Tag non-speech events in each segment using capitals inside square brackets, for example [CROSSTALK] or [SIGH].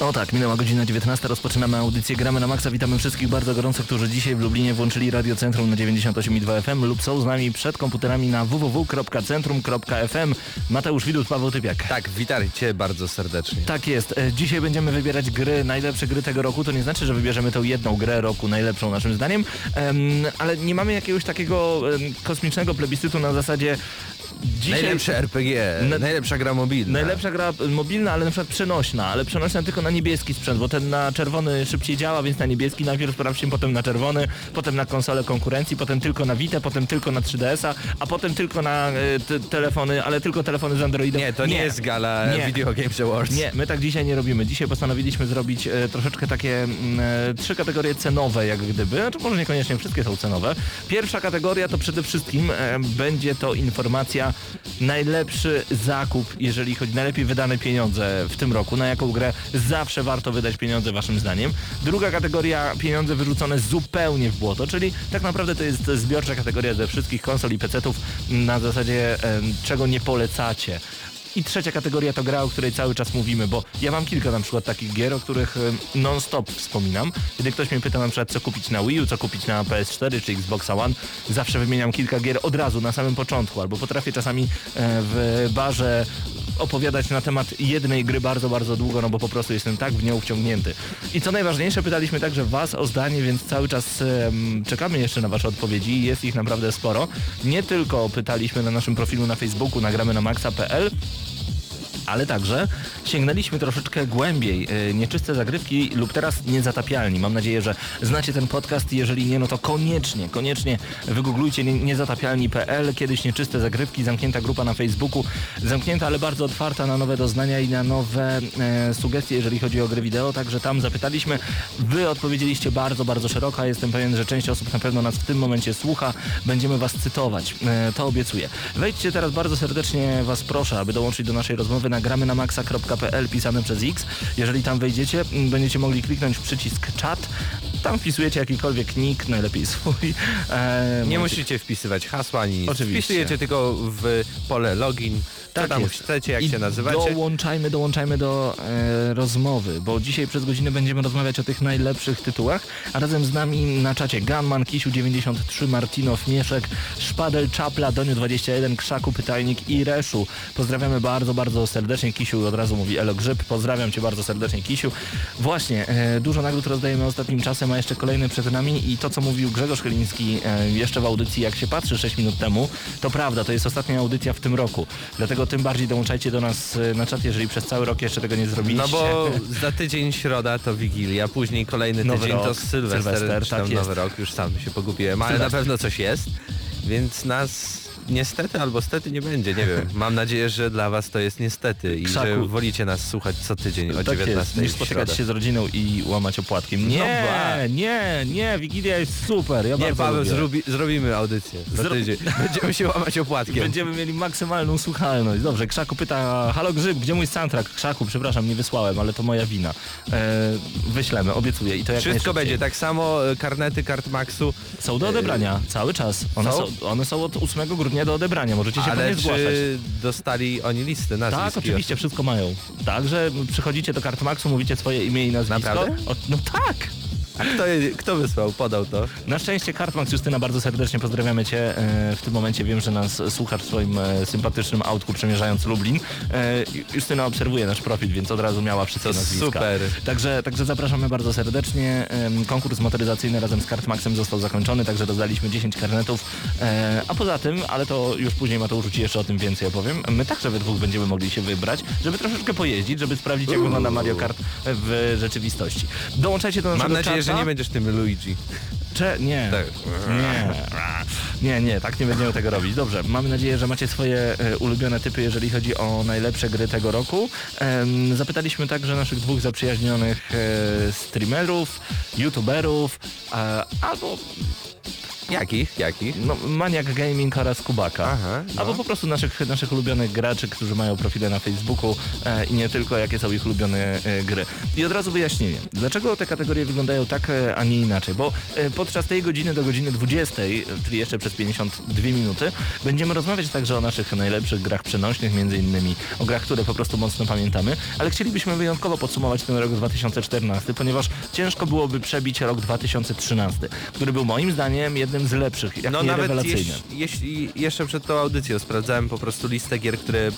O tak, minęła godzina 19, rozpoczynamy audycję Gramy na Maxa. Witamy wszystkich bardzo gorąco, którzy dzisiaj w Lublinie włączyli Radio Centrum na 98,2 FM lub są z nami przed komputerami na www.centrum.fm. Mateusz Widut, Paweł Typiak. Tak, witajcie bardzo serdecznie. Tak jest. E, Dzisiaj będziemy wybierać gry, najlepsze gry tego roku. To nie znaczy, że wybierzemy tą jedną grę roku, najlepszą naszym zdaniem, Em, ale nie mamy jakiegoś takiego kosmicznego plebiscytu na zasadzie dzisiaj... Najlepsze RPG, Na- najlepsza gra mobilna. Najlepsza gra mobilna, ale na przykład przenośna, ale przenośna tylko na niebieski sprzęt, bo ten na czerwony szybciej działa, więc na niebieski najpierw sprawdźmy, potem na czerwony, potem na konsolę konkurencji, potem tylko na Vita, potem tylko na 3DS-a, a potem tylko na te, telefony, ale tylko telefony z Androidem. Nie, to nie, jest gala Nie. Video Games Awards. Nie, my tak dzisiaj nie robimy. Dzisiaj postanowiliśmy zrobić e, troszeczkę takie e, trzy kategorie cenowe, jak gdyby. Znaczy może niekoniecznie wszystkie są cenowe. Pierwsza kategoria to przede wszystkim będzie to informacja najlepszy zakup, jeżeli chodzi najlepiej wydane pieniądze w tym roku, na jaką grę zawsze warto wydać pieniądze waszym zdaniem. Druga kategoria pieniądze wyrzucone zupełnie w błoto, czyli tak naprawdę to jest zbiorcza kategoria ze wszystkich konsol i PC-ów na zasadzie czego nie polecacie. I trzecia kategoria to gra, o której cały czas mówimy, bo ja mam kilka na przykład takich gier, o których non-stop wspominam. Kiedy ktoś mnie pyta na przykład co kupić na Wii U, co kupić na PS4 czy Xbox One, zawsze wymieniam kilka gier od razu, na samym początku, albo potrafię czasami e, w barze opowiadać na temat jednej gry bardzo, bardzo długo, no bo po prostu jestem tak w nią wciągnięty. I co najważniejsze, pytaliśmy także Was o zdanie, więc cały czas em, czekamy jeszcze na Wasze odpowiedzi jest ich naprawdę sporo. Nie tylko pytaliśmy na naszym profilu na Facebooku, nagramy na maxa.pl, ale także sięgnęliśmy troszeczkę głębiej. e, Nieczyste zagrywki lub teraz niezatapialni. Mam nadzieję, że znacie ten podcast. Jeżeli nie, no to koniecznie, koniecznie wygooglujcie nie- niezatapialni.pl. Kiedyś nieczyste zagrywki, zamknięta grupa na Facebooku. Zamknięta, ale bardzo otwarta na nowe doznania i na nowe e, sugestie, jeżeli chodzi o gry wideo. Także tam zapytaliśmy. Wy odpowiedzieliście bardzo, bardzo szeroko. Jestem pewien, że część osób na pewno nas w tym momencie słucha. Będziemy was cytować. E, to obiecuję. Wejdźcie teraz bardzo serdecznie was proszę, aby dołączyć do naszej rozmowy na na maxa.pl pisane przez X. Jeżeli tam wejdziecie, m, będziecie mogli kliknąć w przycisk czat. Tam wpisujecie jakikolwiek nick, najlepiej swój. E, Nie musicie wpisywać hasła, nic. Oczywiście. Wpisujecie tylko w pole login, co Tak tam jest. chcecie, jak I się nazywacie. Dołączajmy, dołączajmy do e, rozmowy, bo dzisiaj przez godzinę będziemy rozmawiać o tych najlepszych tytułach, a razem z nami na czacie Gunman, Kisiu 93, Martinow, Mieszek, Szpadel, Czapla, Doniu 21, Krzaku, Pytajnik i Reszu. Pozdrawiamy bardzo, bardzo serdecznie. Kisiu od razu mówi Elo Grzyb. Pozdrawiam Cię bardzo serdecznie, Kisiu. Właśnie, e, dużo nagród rozdajemy ostatnim czasem, a jeszcze kolejny przed nami i to, co mówił Grzegorz Chyliński e, jeszcze w audycji, jak się patrzy 6 minut temu, to prawda, to jest ostatnia audycja w tym roku. Dlatego tym bardziej dołączajcie do nas e, na czat, jeżeli przez cały rok jeszcze tego nie zrobiliście. No bo za tydzień środa to Wigilia, później kolejny Nowy tydzień to rok, Sylwester, Sylwester, tam tak Nowy. Rok, już sam się pogubiłem, ale na Sylwester. pewno coś jest, więc nas niestety albo stety nie będzie, nie wiem. Mam nadzieję, że dla was to jest niestety i Krzaku. że wolicie nas słuchać co tydzień o tak 19 jest, niż spotykać się z rodziną i łamać opłatkiem. Nie, No nie, nie, Wigilia jest super. Ja Nie, Paweł, zrobi, zrobimy audycję za Zro- tydzień. [LAUGHS] Będziemy się łamać opłatkiem. Będziemy mieli maksymalną słuchalność. Dobrze, Krzaku pyta, halo Grzyb, gdzie mój soundtrack? Krzaku, przepraszam, nie wysłałem, ale to moja wina. E, wyślemy, obiecuję. I to jak Wszystko będzie, tak samo e, karnety Kartmaxu, Są do odebrania, cały czas. One są? są? one są od 8 grudnia do odebrania, możecie się ale nie zgłaszać. czy dostali oni listy nazwisk? Tak, oczywiście, wszystko mają. Także przychodzicie do Kartmaxu, mówicie swoje imię i nazwisko. Naprawdę? O, no tak! A kto, kto wysłał, podał to? Na szczęście Kartmax Justyna, bardzo serdecznie pozdrawiamy Cię. E, W tym momencie wiem, że nas słuchasz w swoim e, sympatycznym autku przemierzając Lublin. E, Justyna obserwuje nasz profil, więc od razu miała wszystkie nazwiska. super. Także, także zapraszamy bardzo serdecznie. Konkurs motoryzacyjny razem z Kartmaxem został zakończony, także rozdaliśmy 10 karnetów. A poza tym, ale to już później Mateusz Ci jeszcze o tym więcej opowiem, my także we dwóch będziemy mogli się wybrać, żeby troszeczkę pojeździć, żeby sprawdzić jak wygląda Mario Kart w rzeczywistości. Dołączajcie do naszego Mam nadzieję, że nie będziesz tym Luigi. Cze- nie. Tak. Nie. Nie, nie, tak nie będziemy tego robić. Dobrze, mamy nadzieję, że macie swoje e, ulubione typy, jeżeli chodzi o najlepsze gry tego roku. Em, zapytaliśmy także naszych dwóch zaprzyjaźnionych e, streamerów, youtuberów, e, albo Jakich? Jakich? no, Maniak Gaming oraz Kubaka. Aha, no. Albo po prostu naszych, naszych ulubionych graczy, którzy mają profile na Facebooku e, i nie tylko, jakie są ich ulubione e, gry. I od razu wyjaśnienie. Dlaczego te kategorie wyglądają tak, e, a nie inaczej? Bo e, podczas tej godziny do godziny 20, e, czyli jeszcze przez 52 minuty, będziemy rozmawiać także o naszych najlepszych grach przenośnych, między innymi o grach, które po prostu mocno pamiętamy, ale chcielibyśmy wyjątkowo podsumować ten rok 2014, ponieważ ciężko byłoby przebić rok 2013, który był moim zdaniem jednym z lepszych, jak No nie nawet rewelacyjnym. jeśli, jeśli jeszcze przed tą audycją sprawdzałem po prostu listę gier, które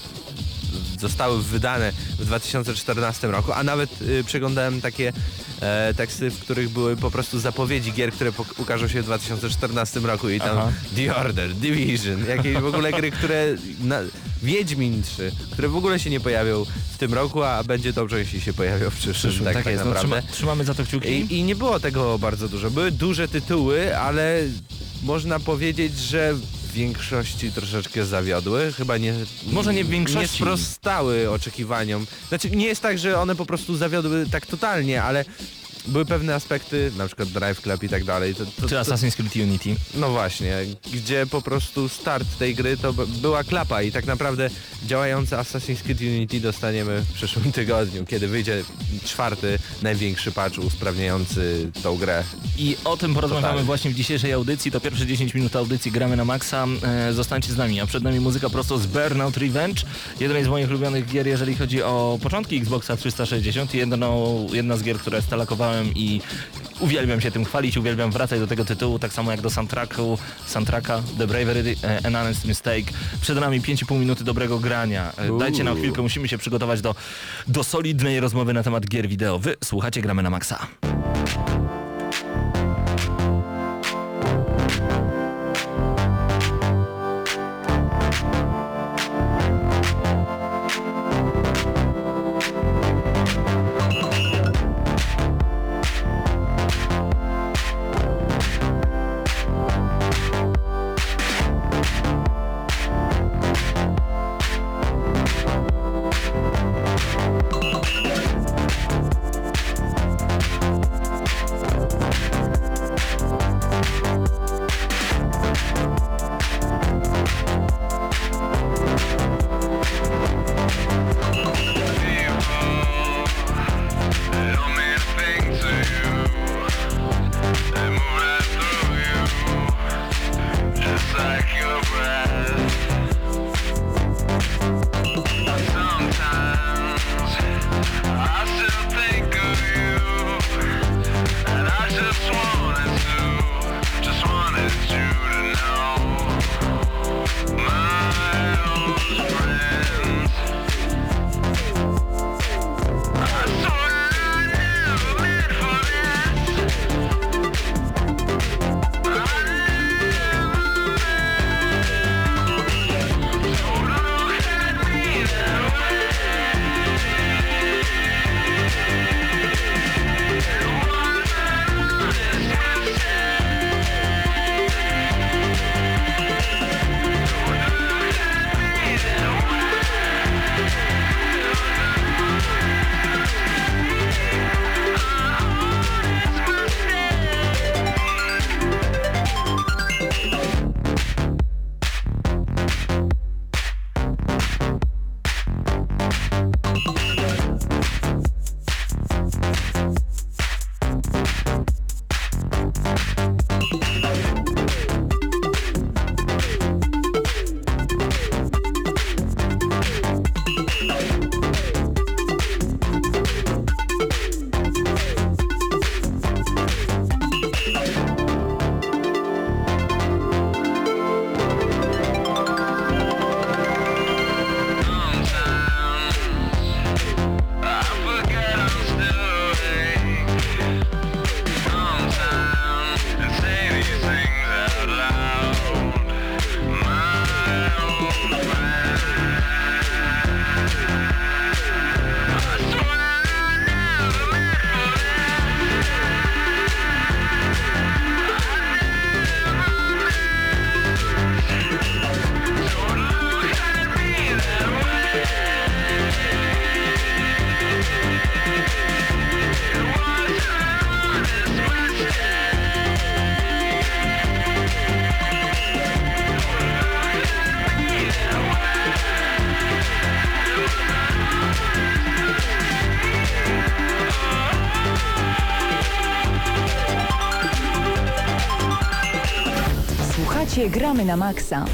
zostały wydane w 2014 roku, a nawet y, przeglądałem takie e, teksty, w których były po prostu zapowiedzi gier, które ukażą się w 2014 roku i tam Aha. The Order, Division, jakieś w ogóle gry, które na, Wiedźmin 3, które w ogóle się nie pojawią w tym roku, a będzie dobrze, jeśli się pojawią w przyszłym, Przyszłym, tak, tak, tak jest. No, naprawdę. trzyma, trzymamy za to kciuki. I, I nie było tego bardzo dużo. Były duże tytuły, ale można powiedzieć, że w większości troszeczkę zawiodły. Chyba nie. Może nie w większości. Nie sprostały oczekiwaniom. Znaczy, nie jest tak, że one po prostu zawiodły tak totalnie, ale były pewne aspekty, na przykład Drive Club i tak dalej. To, to, Czy Assassin's Creed Unity? no właśnie, gdzie po prostu start tej gry to była klapa i tak naprawdę działający Assassin's Creed Unity dostaniemy w przyszłym [LAUGHS] tygodniu, kiedy wyjdzie czwarty, największy patch usprawniający tą grę. I o tym porozmawiamy Totalnie. właśnie w dzisiejszej audycji. To pierwsze 10 minut audycji gramy na maksa. E, zostańcie z nami, a przed nami muzyka prosto z Burnout Revenge. Jednej z moich ulubionych gier, jeżeli chodzi o początki Xboxa 360 i jedną, jedna z gier, które i uwielbiam się tym chwalić, uwielbiam wracać do tego tytułu, tak samo jak do soundtracku, soundtracka The Bravery e, An Honest Mistake. Przed nami 5,5 minuty dobrego grania. E, Dajcie nam chwilkę, musimy się przygotować do, do solidnej rozmowy na temat gier wideo. Wy słuchacie, gramy na maksa. Na Maxa.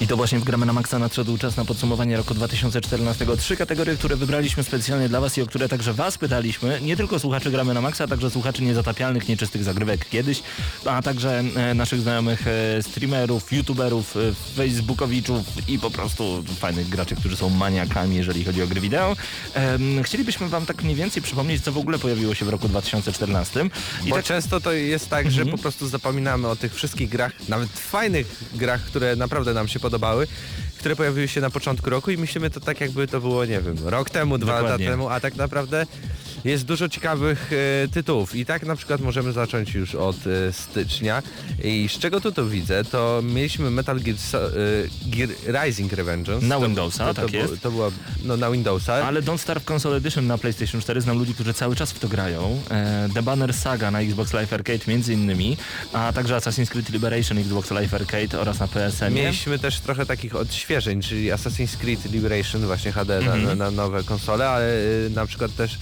I to właśnie w Gramy na Maxa nadszedł czas na podsumowanie roku 2014. Trzy kategorie, które wybraliśmy specjalnie dla Was i o które także Was pytaliśmy. Nie tylko słuchaczy Gramy na Maxa, także słuchaczy niezatapialnych, nieczystych zagrywek kiedyś, a także e, naszych znajomych e, streamerów, youtuberów, e, facebookowiczów i po prostu fajnych graczy, którzy są maniakami, jeżeli chodzi o gry wideo. Chcielibyśmy Wam tak mniej więcej przypomnieć, co w ogóle pojawiło się w roku 2014. I Bo tak często to jest tak, że Mhm. po prostu zapominamy o tych wszystkich grach, nawet fajnych grach, które naprawdę nam się podobały, które pojawiły się na początku roku i myślimy to tak jakby to było, nie wiem, rok temu, dwa Dokładnie. lata temu, a tak naprawdę jest dużo ciekawych e, tytułów i tak na przykład możemy zacząć już od e, stycznia i z czego tu to widzę, to mieliśmy Metal Gear, So- e, Gear Rising Revengeance. Na To- Windowsa, to, to, tak jest. To była, no na Windowsa. Ale Don't Starve Console Edition na PlayStation 4 znam ludzi, którzy cały czas w to grają. E, The Banner Saga na Xbox Live Arcade między innymi, a także Assassin's Creed Liberation Xbox Live Arcade oraz na PSN. Mieliśmy też trochę takich odświeżeń, czyli Assassin's Creed Liberation właśnie HD na, na, na nowe konsole, ale y, na przykład też e,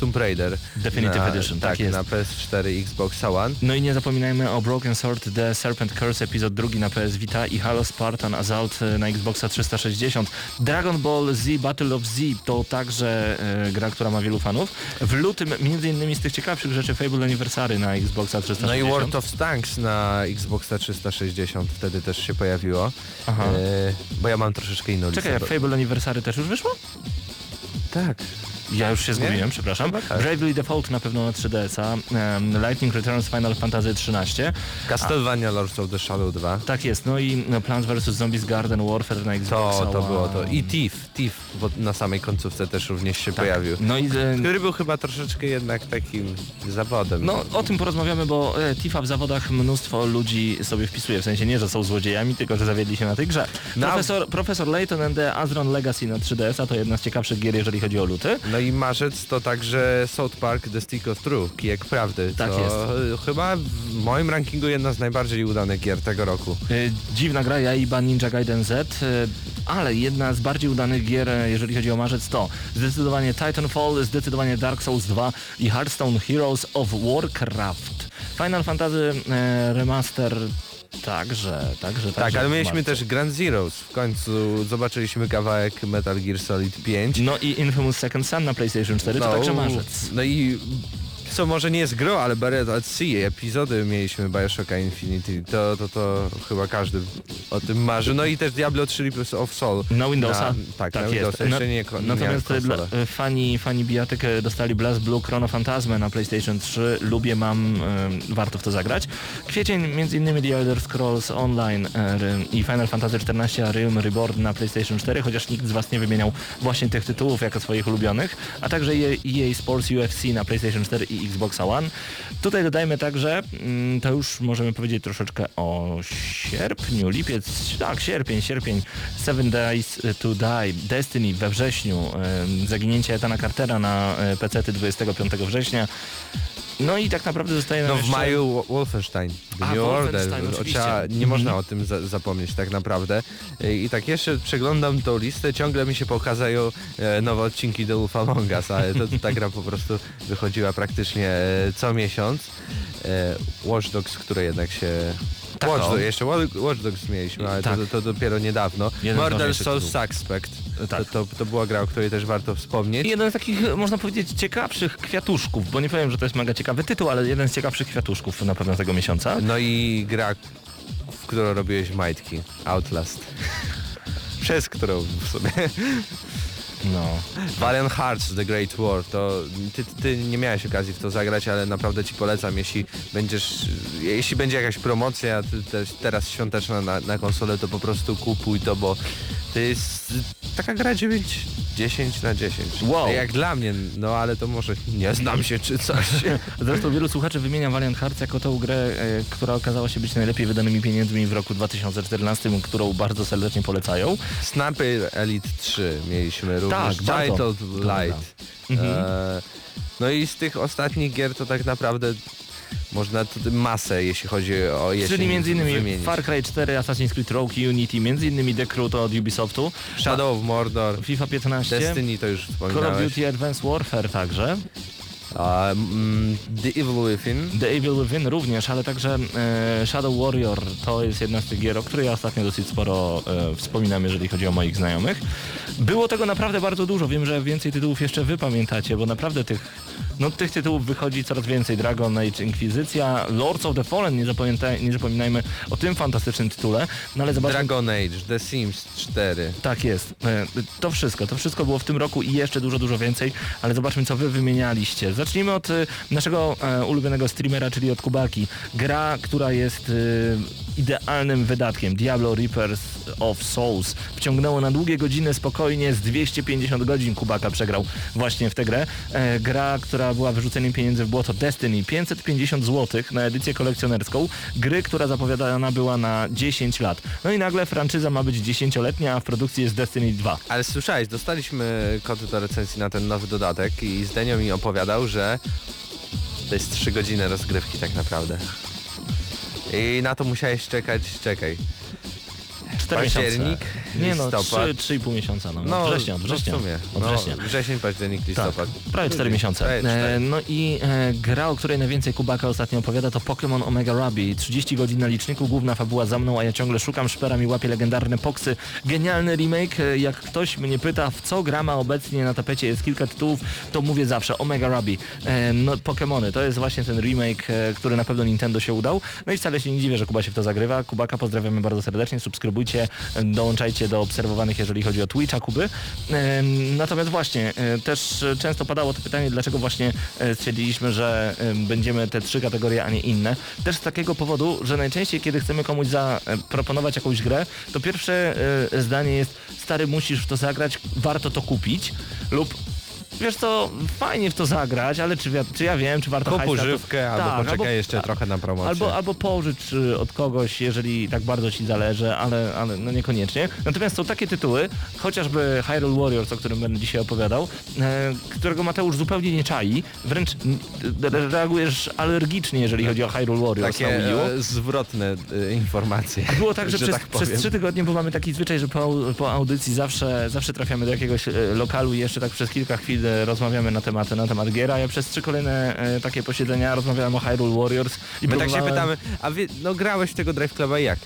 Tomb Raider. Definitive na, Edition, tak jest. na PS4 i Xbox One. No i nie zapominajmy o Broken Sword The Serpent Curse epizod drugi na PS Vita i Halo Spartan Assault e, na Xboxa 360. Dragon Ball Z Battle of Z to także e, gra, która ma wielu fanów. W lutym między innymi z tych ciekawszych rzeczy Fable Anniversary na Xboxa 360. No i World of Tanks na Xboxa 360 wtedy też się pojawiło. Aha. E, bo ja mam troszeczkę inną Czekaj, listę. Fable Anniversary też już wyszło? Tak. Ja już się zgubiłem, przepraszam. Chyba tak. Bravely Default na pewno na 3DS-a, em, Lightning Returns Final Fantasy 13. Castlevania Lords of the Shadow 2. Tak jest, no i no, Plants vs. Zombies Garden Warfare na Xbox To, to było to. I Thief. Thief bo na samej końcówce też również się Tak. pojawił. No i e, Który był chyba troszeczkę jednak takim zawodem. no o tym porozmawiamy, bo e, Tifa w zawodach mnóstwo ludzi sobie wpisuje, w sensie nie, że są złodziejami, tylko że zawiedli się na tej grze. No. Profesor, Profesor Layton and the Azron Legacy na 3DS-a to jedna z ciekawszych gier, jeżeli chodzi o luty. No i marzec to także South Park The Stick of Truth, Kijek Prawdy. Tak to jest. chyba w moim rankingu jedna z najbardziej udanych gier tego roku. E, Dziwna gra, Jaiba Ninja Gaiden Z, e, ale jedna z bardziej udanych gier, jeżeli chodzi o marzec, to zdecydowanie Titanfall, zdecydowanie Dark Souls 2 i Hearthstone Heroes of Warcraft. Final Fantasy Remaster także, także, Tak, także ale mieliśmy też Grand Zeroes. W końcu zobaczyliśmy kawałek Metal Gear Solid 5. No i Infamous Second Son na PlayStation 4 to także marzec. No i co może nie jest grą, ale Buried at Sea, epizody mieliśmy Bioshocka Infinity, to, to, to chyba każdy o tym marzy. No i też Diablo 3 Reapers of Soul. Na Windowsa? Na, tak, na Windowsa, jeszcze nie, Natomiast dla, e, fani, fani bijatyk dostali Blast Blue Chrono Phantasmę na PlayStation 3. Lubię, mam, e, warto w to zagrać. Kwiecień między innymi The Elder Scrolls Online e, i Final Fantasy XIV Realm Reborn na PlayStation 4, chociaż nikt z Was nie wymieniał właśnie tych tytułów jako swoich ulubionych, a także EA Sports UFC na PlayStation 4 i Xbox One. Tutaj dodajmy także, mm, to już możemy powiedzieć troszeczkę o sierpniu, lipiec, tak, sierpień, sierpień, Seven Days to Die, Destiny we wrześniu, zaginięcie Etana Cartera na e, PC 25 września. No i tak naprawdę zostaje nam No w jeszcze... maju Wo- Wolfenstein, The A, New Order. Trzeba, nie Mhm. można o tym za, zapomnieć tak naprawdę. I, tak jeszcze przeglądam tą listę, ciągle mi się pokazają e, nowe odcinki The Wolf Among Us, ale to, ta gra po prostu wychodziła praktycznie e, co miesiąc. E, Watch Dogs, które jednak się... Tak, Watch jeszcze Wa- Watch Dogs mieliśmy, ale Tak. to, to dopiero niedawno. Murder Soul. Suspect. Tak. To, to, to była gra, o której też warto wspomnieć. I jeden z takich, e, można powiedzieć, ciekawszych kwiatuszków, bo nie powiem, że to jest mega ciekawy tytuł, ale jeden z ciekawszych kwiatuszków na pewno tego miesiąca. No i gra, w którą robiłeś majtki. Outlast. [LAUGHS] Przez którą w sumie. No. Valiant Hearts The Great War. To ty, ty nie miałeś okazji w to zagrać, ale naprawdę ci polecam, jeśli będziesz, jeśli będzie jakaś promocja ty, też teraz świąteczna na, na konsolę, to po prostu kupuj to, bo to jest taka gra 9, 10 na 10. Wow. Jak dla mnie, no ale to może nie znam się czy coś. [LAUGHS] Zresztą wielu słuchaczy wymienia Valiant Hearts jako tą grę, e, która okazała się być najlepiej wydanymi pieniędzmi w roku 2014, którą bardzo serdecznie polecają. Snapy Elite 3 mieliśmy również. Tak, bardzo. Dobra. Light. Mhm. E, no i z tych ostatnich gier to tak naprawdę można masę, jeśli chodzi o jesień Czyli między innymi wymienić. Far Cry 4, Assassin's Creed Rogue Unity, między innymi The Crew to od Ubisoftu, Shadow of Mordor, FIFA 15, Destiny to już Call of wspominałeś. Duty Advanced Warfare także. Mm, The Evil Within. The Evil Within również, ale także e, Shadow Warrior to jest jedna z tych gier, o której ja ostatnio dosyć sporo e, wspominam, jeżeli chodzi o moich znajomych. Było tego naprawdę bardzo dużo, wiem, że więcej tytułów jeszcze wy pamiętacie, bo naprawdę tych, no, tych tytułów wychodzi coraz więcej. Dragon Age Inkwizycja, Lords of the Fallen, nie, nie zapominajmy o tym fantastycznym tytule, no ale zobaczmy... Dragon Age, The Sims 4. Tak jest. E, To wszystko. To wszystko było w tym roku i jeszcze dużo, dużo więcej, ale zobaczmy, co wy wymienialiście. Zacznijmy od e, naszego e, ulubionego streamera, czyli od Kubaki. Gra, która jest e, idealnym wydatkiem. Diablo Reapers of Souls. Wciągnęło na długie godziny spokojnie, z 250 godzin Kubaka przegrał właśnie w tę grę. E, gra, która była wyrzuceniem pieniędzy w błoto. Destiny. 550 zł na edycję kolekcjonerską. Gry, która zapowiadana była na 10 lat. No i nagle franczyza ma być 10-letnia, a w produkcji jest Destiny 2. Ale słyszałeś, dostaliśmy kody do recenzji na ten nowy dodatek i Zdenio mi opowiadał, że to jest 3 godziny rozgrywki tak naprawdę. I na to musiałeś czekać, czekaj. 4 Październik, miesiące. Nie no, listopad. 3,5 miesiąca. No, no września, od września. No w sumie. Od no, września. Wrzesień, październik, listopad. Tak, prawie 4 miesiące. Prawie cztery. E, no i e, gra, o której najwięcej Kubaka ostatnio opowiada, to Pokémon Omega Ruby. 30 godzin na liczniku, główna fabuła za mną, a ja ciągle szukam, szperam i łapię legendarne poksy. Genialny remake. E, Jak ktoś mnie pyta, w co gra ma obecnie na tapecie, jest kilka tytułów, to mówię zawsze Omega Ruby. E, no, Pokémony, to jest właśnie ten remake, e, który na pewno Nintendo się udał. No i wcale się nie dziwię, że Kuba się w to zagrywa. Kubaka pozdrawiamy bardzo serdecznie, subskrybujcie, e, dołączajcie do obserwowanych, jeżeli chodzi o Twitcha Kuby. E, Natomiast właśnie, e, też e, często padało to pytanie, dlaczego właśnie e, stwierdziliśmy, że e, będziemy te trzy kategorie, a nie inne. Też z takiego powodu, że najczęściej, kiedy chcemy komuś zaproponować jakąś grę, to pierwsze e, zdanie jest stary, musisz w to zagrać, warto to kupić lub Wiesz co, fajnie w to zagrać, ale czy, czy ja wiem, czy warto Kup na to- używkę albo Tak, poczekaj jeszcze a- trochę na promocję. Albo, albo pożycz y, od kogoś, jeżeli tak bardzo ci zależy, ale, ale no niekoniecznie. Natomiast są takie tytuły, chociażby Hyrule Warriors, o którym będę dzisiaj opowiadał, e, którego Mateusz zupełnie nie czai, wręcz re- reagujesz alergicznie, jeżeli chodzi o Hyrule Warriors Takie na Wii U. e, zwrotne e, informacje. Było tak, że, przez, tak przez trzy tygodnie, bo mamy taki zwyczaj, że po, po audycji zawsze, zawsze trafiamy do jakiegoś e, lokalu i jeszcze tak przez kilka chwil rozmawiamy na temat, na temat gier, ja przez trzy kolejne e, takie posiedzenia rozmawiałem o Hyrule Warriors i My tak się pytamy, a wie, no grałeś w tego Drive Cluba jak?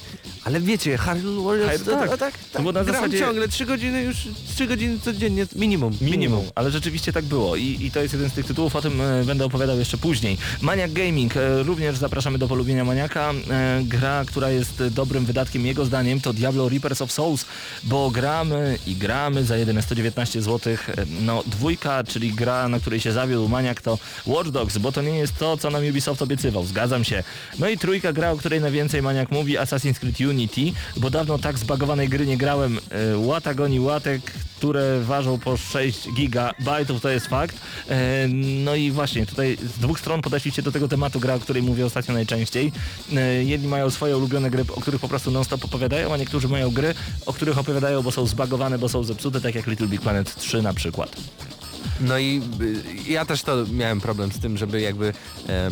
Ale wiecie, Hyrule Warriors, Hyrule- to, tak. tak, tak, No bo na gram zasadzie- ciągle, trzy godziny już, trzy godziny codziennie, minimum, Minimum, ale rzeczywiście tak było I, i to jest jeden z tych tytułów, o tym e, będę opowiadał jeszcze później. Maniac Gaming, e, również zapraszamy do polubienia Maniaka. E, gra, która jest dobrym wydatkiem jego zdaniem to Diablo Reapers of Souls, bo gramy i gramy za jedyne 119 zł. No dwójka, czyli gra, na której się zawiódł Maniak to Watch Dogs, bo to nie jest to, co nam Ubisoft obiecywał, zgadzam się. No i trójka gra, o której najwięcej Maniak mówi, Assassin's Creed Unity, bo dawno tak zbagowanej gry nie grałem. E, Łata goni łatek, które ważą po 6 gigabajtów, to jest fakt. E, No i właśnie, tutaj z dwóch stron podeszliście do tego tematu gra, o której mówię ostatnio najczęściej. E, Jedni mają swoje ulubione gry, o których po prostu non-stop opowiadają, a niektórzy mają gry, o których opowiadają, bo są zbagowane, bo są zepsute, tak jak Little Big Planet 3 na przykład. No i y, ja też to miałem problem z tym, żeby jakby, e,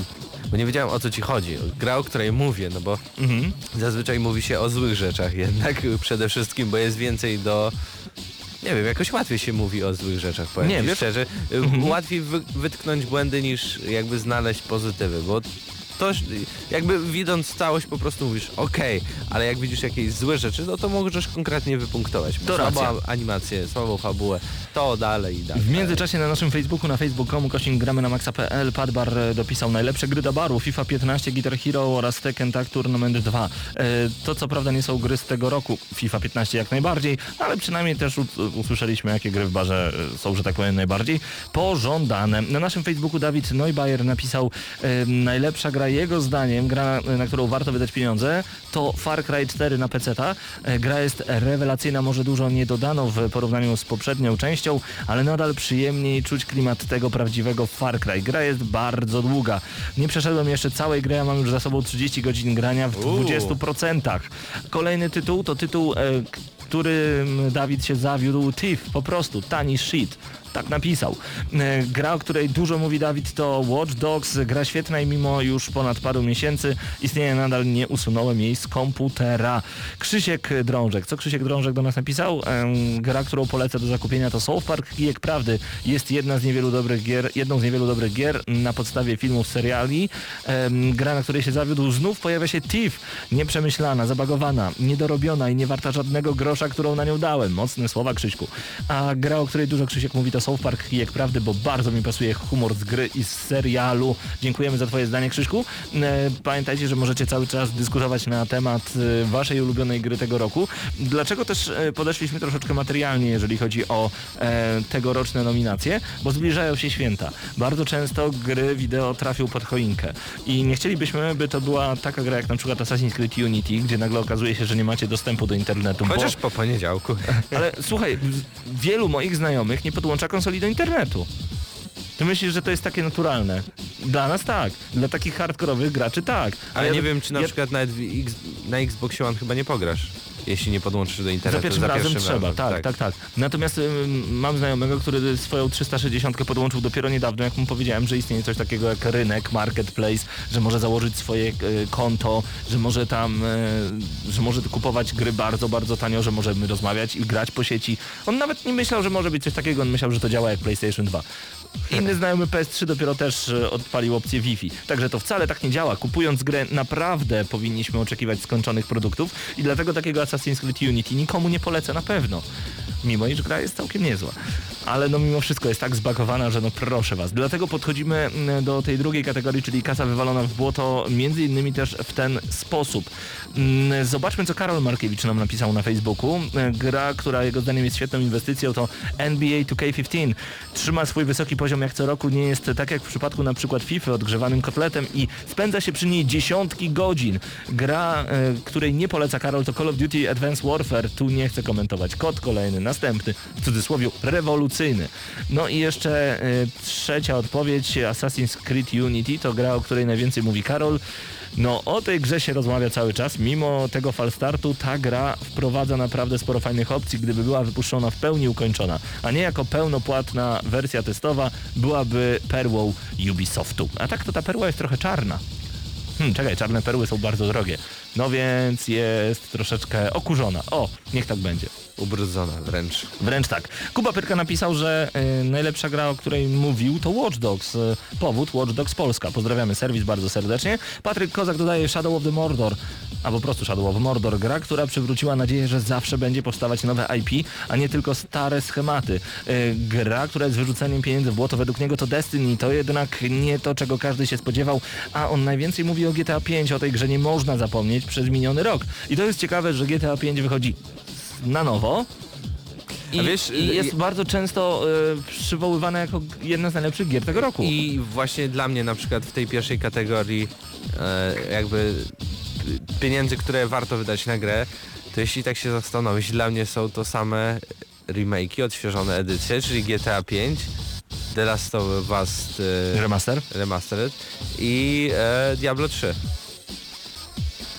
bo nie wiedziałem o co ci chodzi. Gra, o której mówię, no bo Mhm. zazwyczaj mówi się o złych rzeczach [LAUGHS] jednak przede wszystkim, bo jest więcej do... Nie wiem, jakoś łatwiej się mówi o złych rzeczach, powiem Nie, szczerze. Y, Mhm. Łatwiej wy, wytknąć błędy niż jakby znaleźć pozytywy, bo to jakby widząc całość po prostu mówisz okej, ale jak widzisz jakieś złe rzeczy, no to możesz konkretnie wypunktować. To słabą racja. animację, słabą fabułę, to dalej i dalej. W międzyczasie na naszym Facebooku, na facebook.com, kośnik gramy na maxa.pl, Padbar e, dopisał najlepsze gry do baru, FIFA 15, Guitar Hero oraz Tekken Tag Tournament 2. E, To co prawda nie są gry z tego roku, FIFA 15 jak najbardziej, ale przynajmniej też usłyszeliśmy jakie gry w barze e, są, że tak powiem, najbardziej pożądane. Na naszym Facebooku Dawid Neubayer napisał najlepsza gra jego zdaniem, gra na, którą warto wydać pieniądze, to Far Cry 4 na PC-ta. E, Gra jest rewelacyjna, może dużo nie dodano w porównaniu z poprzednią częścią, ale nadal przyjemniej czuć klimat tego prawdziwego Far Cry. Gra jest bardzo długa. Nie przeszedłem jeszcze całej gry, a mam już za sobą 30 godzin grania w Uuu. 20%. Kolejny tytuł to tytuł, e, którym Dawid się zawiódł, Thief, po prostu, tani shit. tak napisał. E, Gra, o której dużo mówi Dawid to Watch Dogs, gra świetna i mimo już ponad paru miesięcy istnienia nadal nie usunąłem jej z komputera. Krzysiek Drążek, co Krzysiek Drążek do nas napisał? Em, Gra, którą polecę do zakupienia to South Park Kijek Prawdy. Jest jedna z niewielu dobrych gier, jedną z niewielu dobrych gier na podstawie filmów, seriali. Em, Gra, na której się zawiódł, znów pojawia się Thief. Nieprzemyślana, zabagowana, niedorobiona i nie warta żadnego grosza, którą na nią dałem. Mocne słowa Krzyśku. A gra, o której dużo Krzysiek mówi to South Park Prawdy, bo bardzo mi pasuje humor z gry i z serialu. Dziękujemy za twoje zdanie Krzyśku. E, Pamiętajcie, że możecie cały czas dyskutować na temat e, waszej ulubionej gry tego roku. Dlaczego też e, podeszliśmy troszeczkę materialnie, jeżeli chodzi o e, tegoroczne nominacje? Bo zbliżają się święta. Bardzo często gry wideo trafią pod choinkę. I nie chcielibyśmy, by to była taka gra jak na przykład Assassin's Creed Unity, gdzie nagle okazuje się, że nie macie dostępu do internetu. Chociaż po poniedziałku. [LAUGHS] ale słuchaj, wielu moich znajomych nie podłącza konsoli do internetu. Ty myślisz, że to jest takie naturalne? Dla nas tak. Dla takich hardkorowych graczy tak. Ale ja- nie wiem, czy na ja- przykład nawet X, na Xboxie One chyba nie pograsz, jeśli nie podłączysz do Za internetu. pierwszym razem trzeba, tak, tak, tak, Natomiast ym, mam znajomego, który swoją 360 podłączył dopiero niedawno, jak mu powiedziałem, że istnieje coś takiego jak rynek, marketplace, że może założyć swoje e, konto, że może tam, e, że może kupować gry bardzo, bardzo tanio, że możemy rozmawiać i grać po sieci. On nawet nie myślał, że może być coś takiego, on myślał, że to działa jak PlayStation 2. Inny znajomy PS3 dopiero też e, odpalił opcję Wi-Fi. Także to wcale tak nie działa. Kupując grę naprawdę powinniśmy oczekiwać skończonych produktów i dlatego takiego Assassin's Creed Unity nikomu nie polecę na pewno. Mimo iż gra jest całkiem niezła. Ale no mimo wszystko jest tak zbagowana, że no proszę was. Dlatego podchodzimy do tej drugiej kategorii, czyli kasa wywalona w błoto, między innymi też w ten sposób. Zobaczmy, co Karol Markiewicz nam napisał na Facebooku. Gra, która jego zdaniem jest świetną inwestycją, to NBA 2K15. Trzyma swój wysoki poziom jak co roku, nie jest tak jak w przypadku na przykład FIFA odgrzewanym kotletem i spędza się przy niej dziesiątki godzin. Gra, e, której nie poleca Karol, to Call of Duty Advanced Warfare. Tu nie chcę komentować. Kod kolejny, następny, w cudzysłowie rewolucyjny. No i jeszcze e, trzecia odpowiedź, Assassin's Creed Unity, to gra, o której najwięcej mówi Karol. No o tej grze się rozmawia cały czas, mimo tego falstartu ta gra wprowadza naprawdę sporo fajnych opcji, gdyby była wypuszczona w pełni ukończona, a nie jako pełnopłatna wersja testowa, byłaby perłą Ubisoftu. A tak to ta perła jest trochę czarna. Hmm, czekaj, czarne perły są bardzo drogie. No więc jest troszeczkę okurzona. O, niech tak będzie. Ubrudzona wręcz. Wręcz tak. Kuba Pyrka napisał, że y, najlepsza gra, o której mówił, to Watch Dogs. Y, powód Watch Dogs Polska. Pozdrawiamy serwis bardzo serdecznie. Patryk Kozak dodaje Shadow of the Mordor, a po prostu Shadow of Mordor. Gra, która przywróciła nadzieję, że zawsze będzie powstawać nowe IP, a nie tylko stare schematy. Y, gra, która jest wyrzuceniem pieniędzy w błoto, według niego to Destiny. To jednak nie to, czego każdy się spodziewał, a on najwięcej mówi o GTA 5. O tej grze nie można zapomnieć przez miniony rok. I to jest ciekawe, że GTA 5 wychodzi na nowo. I, wiesz, i jest y- bardzo często y, przywoływana jako jedna z najlepszych gier tego roku. I właśnie dla mnie na przykład w tej pierwszej kategorii e, jakby pieniędzy, które warto wydać na grę, to jeśli tak się zastanowić, dla mnie są to same remake'i, odświeżone edycje, czyli GTA 5, The Last of Us e, Remaster? Remastered i e, Diablo 3.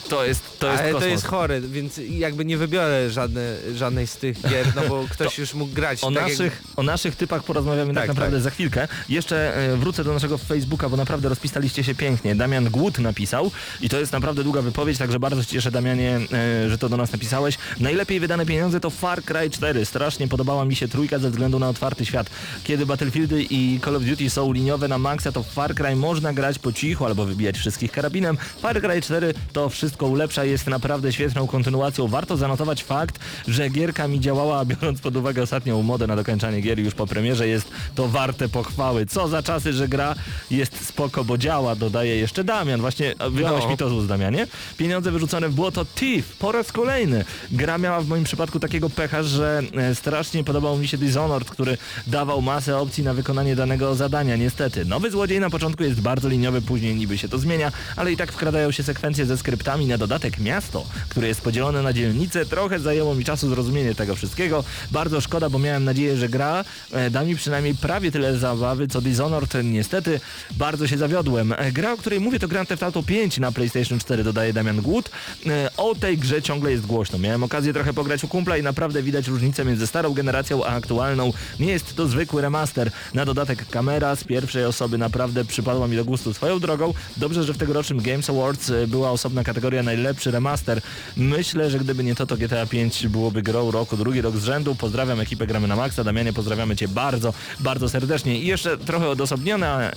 To jest, to jest Ale to kosmos. jest chore, więc jakby nie wybiorę żadne, żadnej z tych gier, no bo ktoś już mógł grać. O, tak jak- naszych, o naszych typach porozmawiamy tak, Tak, naprawdę tak. za chwilkę. Jeszcze e, wrócę do naszego Facebooka, bo naprawdę rozpisaliście się pięknie. Damian Głód napisał i to jest naprawdę długa wypowiedź, także bardzo się cieszę Damianie, e, że to do nas napisałeś. Najlepiej wydane pieniądze to Far Cry 4. Strasznie podobała mi się trójka ze względu na otwarty świat. Kiedy Battlefieldy i Call of Duty są liniowe na maksa, to Far Cry można grać po cichu albo wybijać wszystkich karabinem. Far Cry 4 to wszystko ulepsza, jest naprawdę świetną kontynuacją. Warto zanotować fakt, że gierka mi działała, biorąc pod uwagę ostatnią modę na dokończanie gier już po premierze, jest to warte pochwały. Co za czasy, że gra jest spoko, bo działa, dodaje jeszcze Damian. Właśnie wydałeś No. mi to z Damianie. Pieniądze wyrzucone w błoto Thief po raz kolejny. Gra miała w moim przypadku takiego pecha, że e, strasznie podobał mi się Dishonored, który dawał masę opcji na wykonanie danego zadania. Niestety, nowy złodziej na początku jest bardzo liniowy, później niby się to zmienia, ale i tak wkradają się sekwencje ze skryptami. Na dodatek miasto, które jest podzielone na dzielnice. Trochę zajęło mi czasu zrozumienie tego wszystkiego. Bardzo szkoda, bo miałem nadzieję, że gra e, da mi przynajmniej prawie tyle zabawy co Dishonored. Niestety bardzo się zawiodłem. E, Gra, o której mówię to Grand Theft Auto 5 na PlayStation 4 dodaje Damian Głód. E, O tej grze ciągle jest głośno. Miałem okazję trochę pograć u kumpla i naprawdę widać różnicę między starą generacją a aktualną. Nie jest to zwykły remaster. Na dodatek kamera z pierwszej osoby naprawdę przypadła mi do gustu swoją drogą. Dobrze, że w tegorocznym Games Awards była osobna kategoria najlepszy remaster. Myślę, że gdyby nie to, to GTA 5 byłoby grą roku, drugi rok z rzędu. Pozdrawiam ekipę Gramy na Maxa. Damianie, pozdrawiamy Cię bardzo, bardzo serdecznie. I jeszcze trochę odosobniona,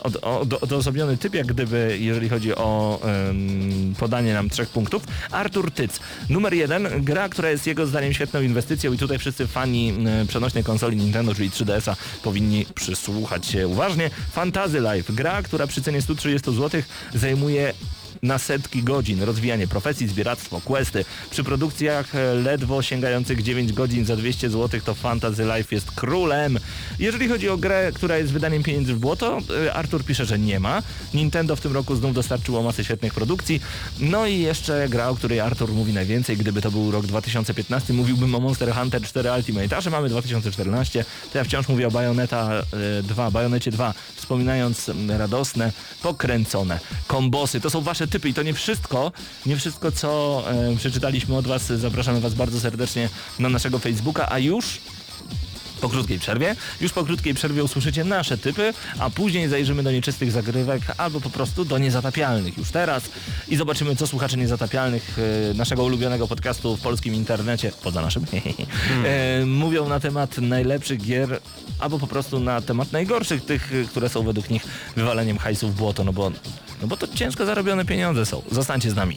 od, od, odosobniony typ, jak gdyby, jeżeli chodzi o podanie nam trzech punktów. Artur Tyc. Numer jeden, gra, która jest jego zdaniem świetną inwestycją i tutaj wszyscy fani przenośnej konsoli Nintendo, czyli 3DS-a powinni przysłuchać się uważnie. Fantasy Life. Gra, która przy cenie 130 zł zajmuje na setki godzin. Rozwijanie profesji, zbieractwo, questy. Przy produkcjach e, ledwo sięgających 9 godzin za 200 zł to Fantasy Life jest królem. Jeżeli chodzi o grę, która jest wydaniem pieniędzy w błoto, e, Artur pisze, że nie ma. Nintendo w tym roku znów dostarczyło masę świetnych produkcji. No i jeszcze gra, o której Artur mówi najwięcej. Gdyby to był rok 2015, mówiłbym o Monster Hunter 4 Ultimate. A że mamy 2014, to ja wciąż mówię o Bayonetta e, 2, Bajonecie 2, wspominając mm, radosne, pokręcone kombosy. To są wasze typy i to nie wszystko, nie wszystko co e, przeczytaliśmy od was. Zapraszamy was bardzo serdecznie na naszego Facebooka, a już po krótkiej przerwie. Już po krótkiej przerwie usłyszycie nasze typy, a później zajrzymy do nieczystych zagrywek albo po prostu do niezatapialnych już teraz i zobaczymy, co słuchacze niezatapialnych e, naszego ulubionego podcastu w polskim internecie, poza naszym, [LAUGHS] e, mówią na temat najlepszych gier albo po prostu na temat najgorszych, tych, e, które są według nich wywaleniem hajsu w błoto, no bo, no bo to ciężko zarobione pieniądze są. Zostańcie z nami.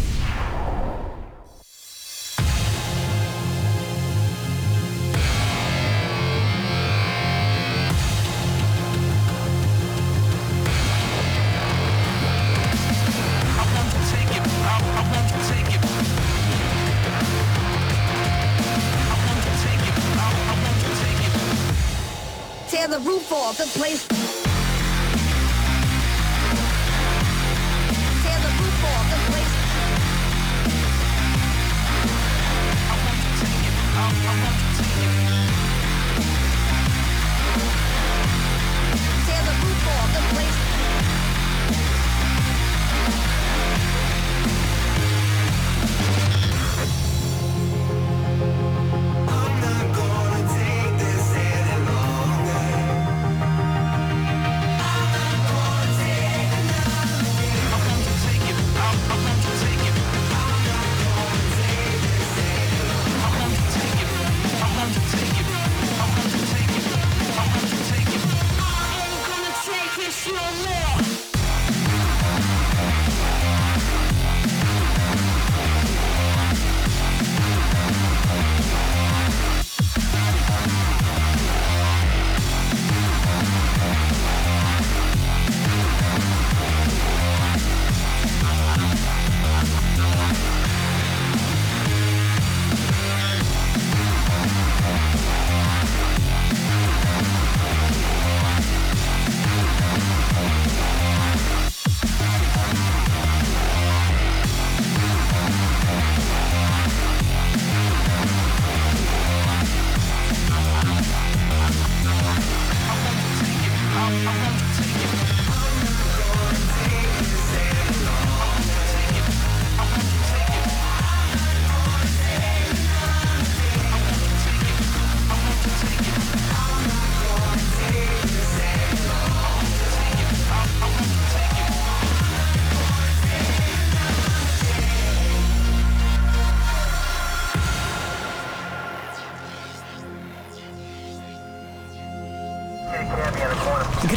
Take me.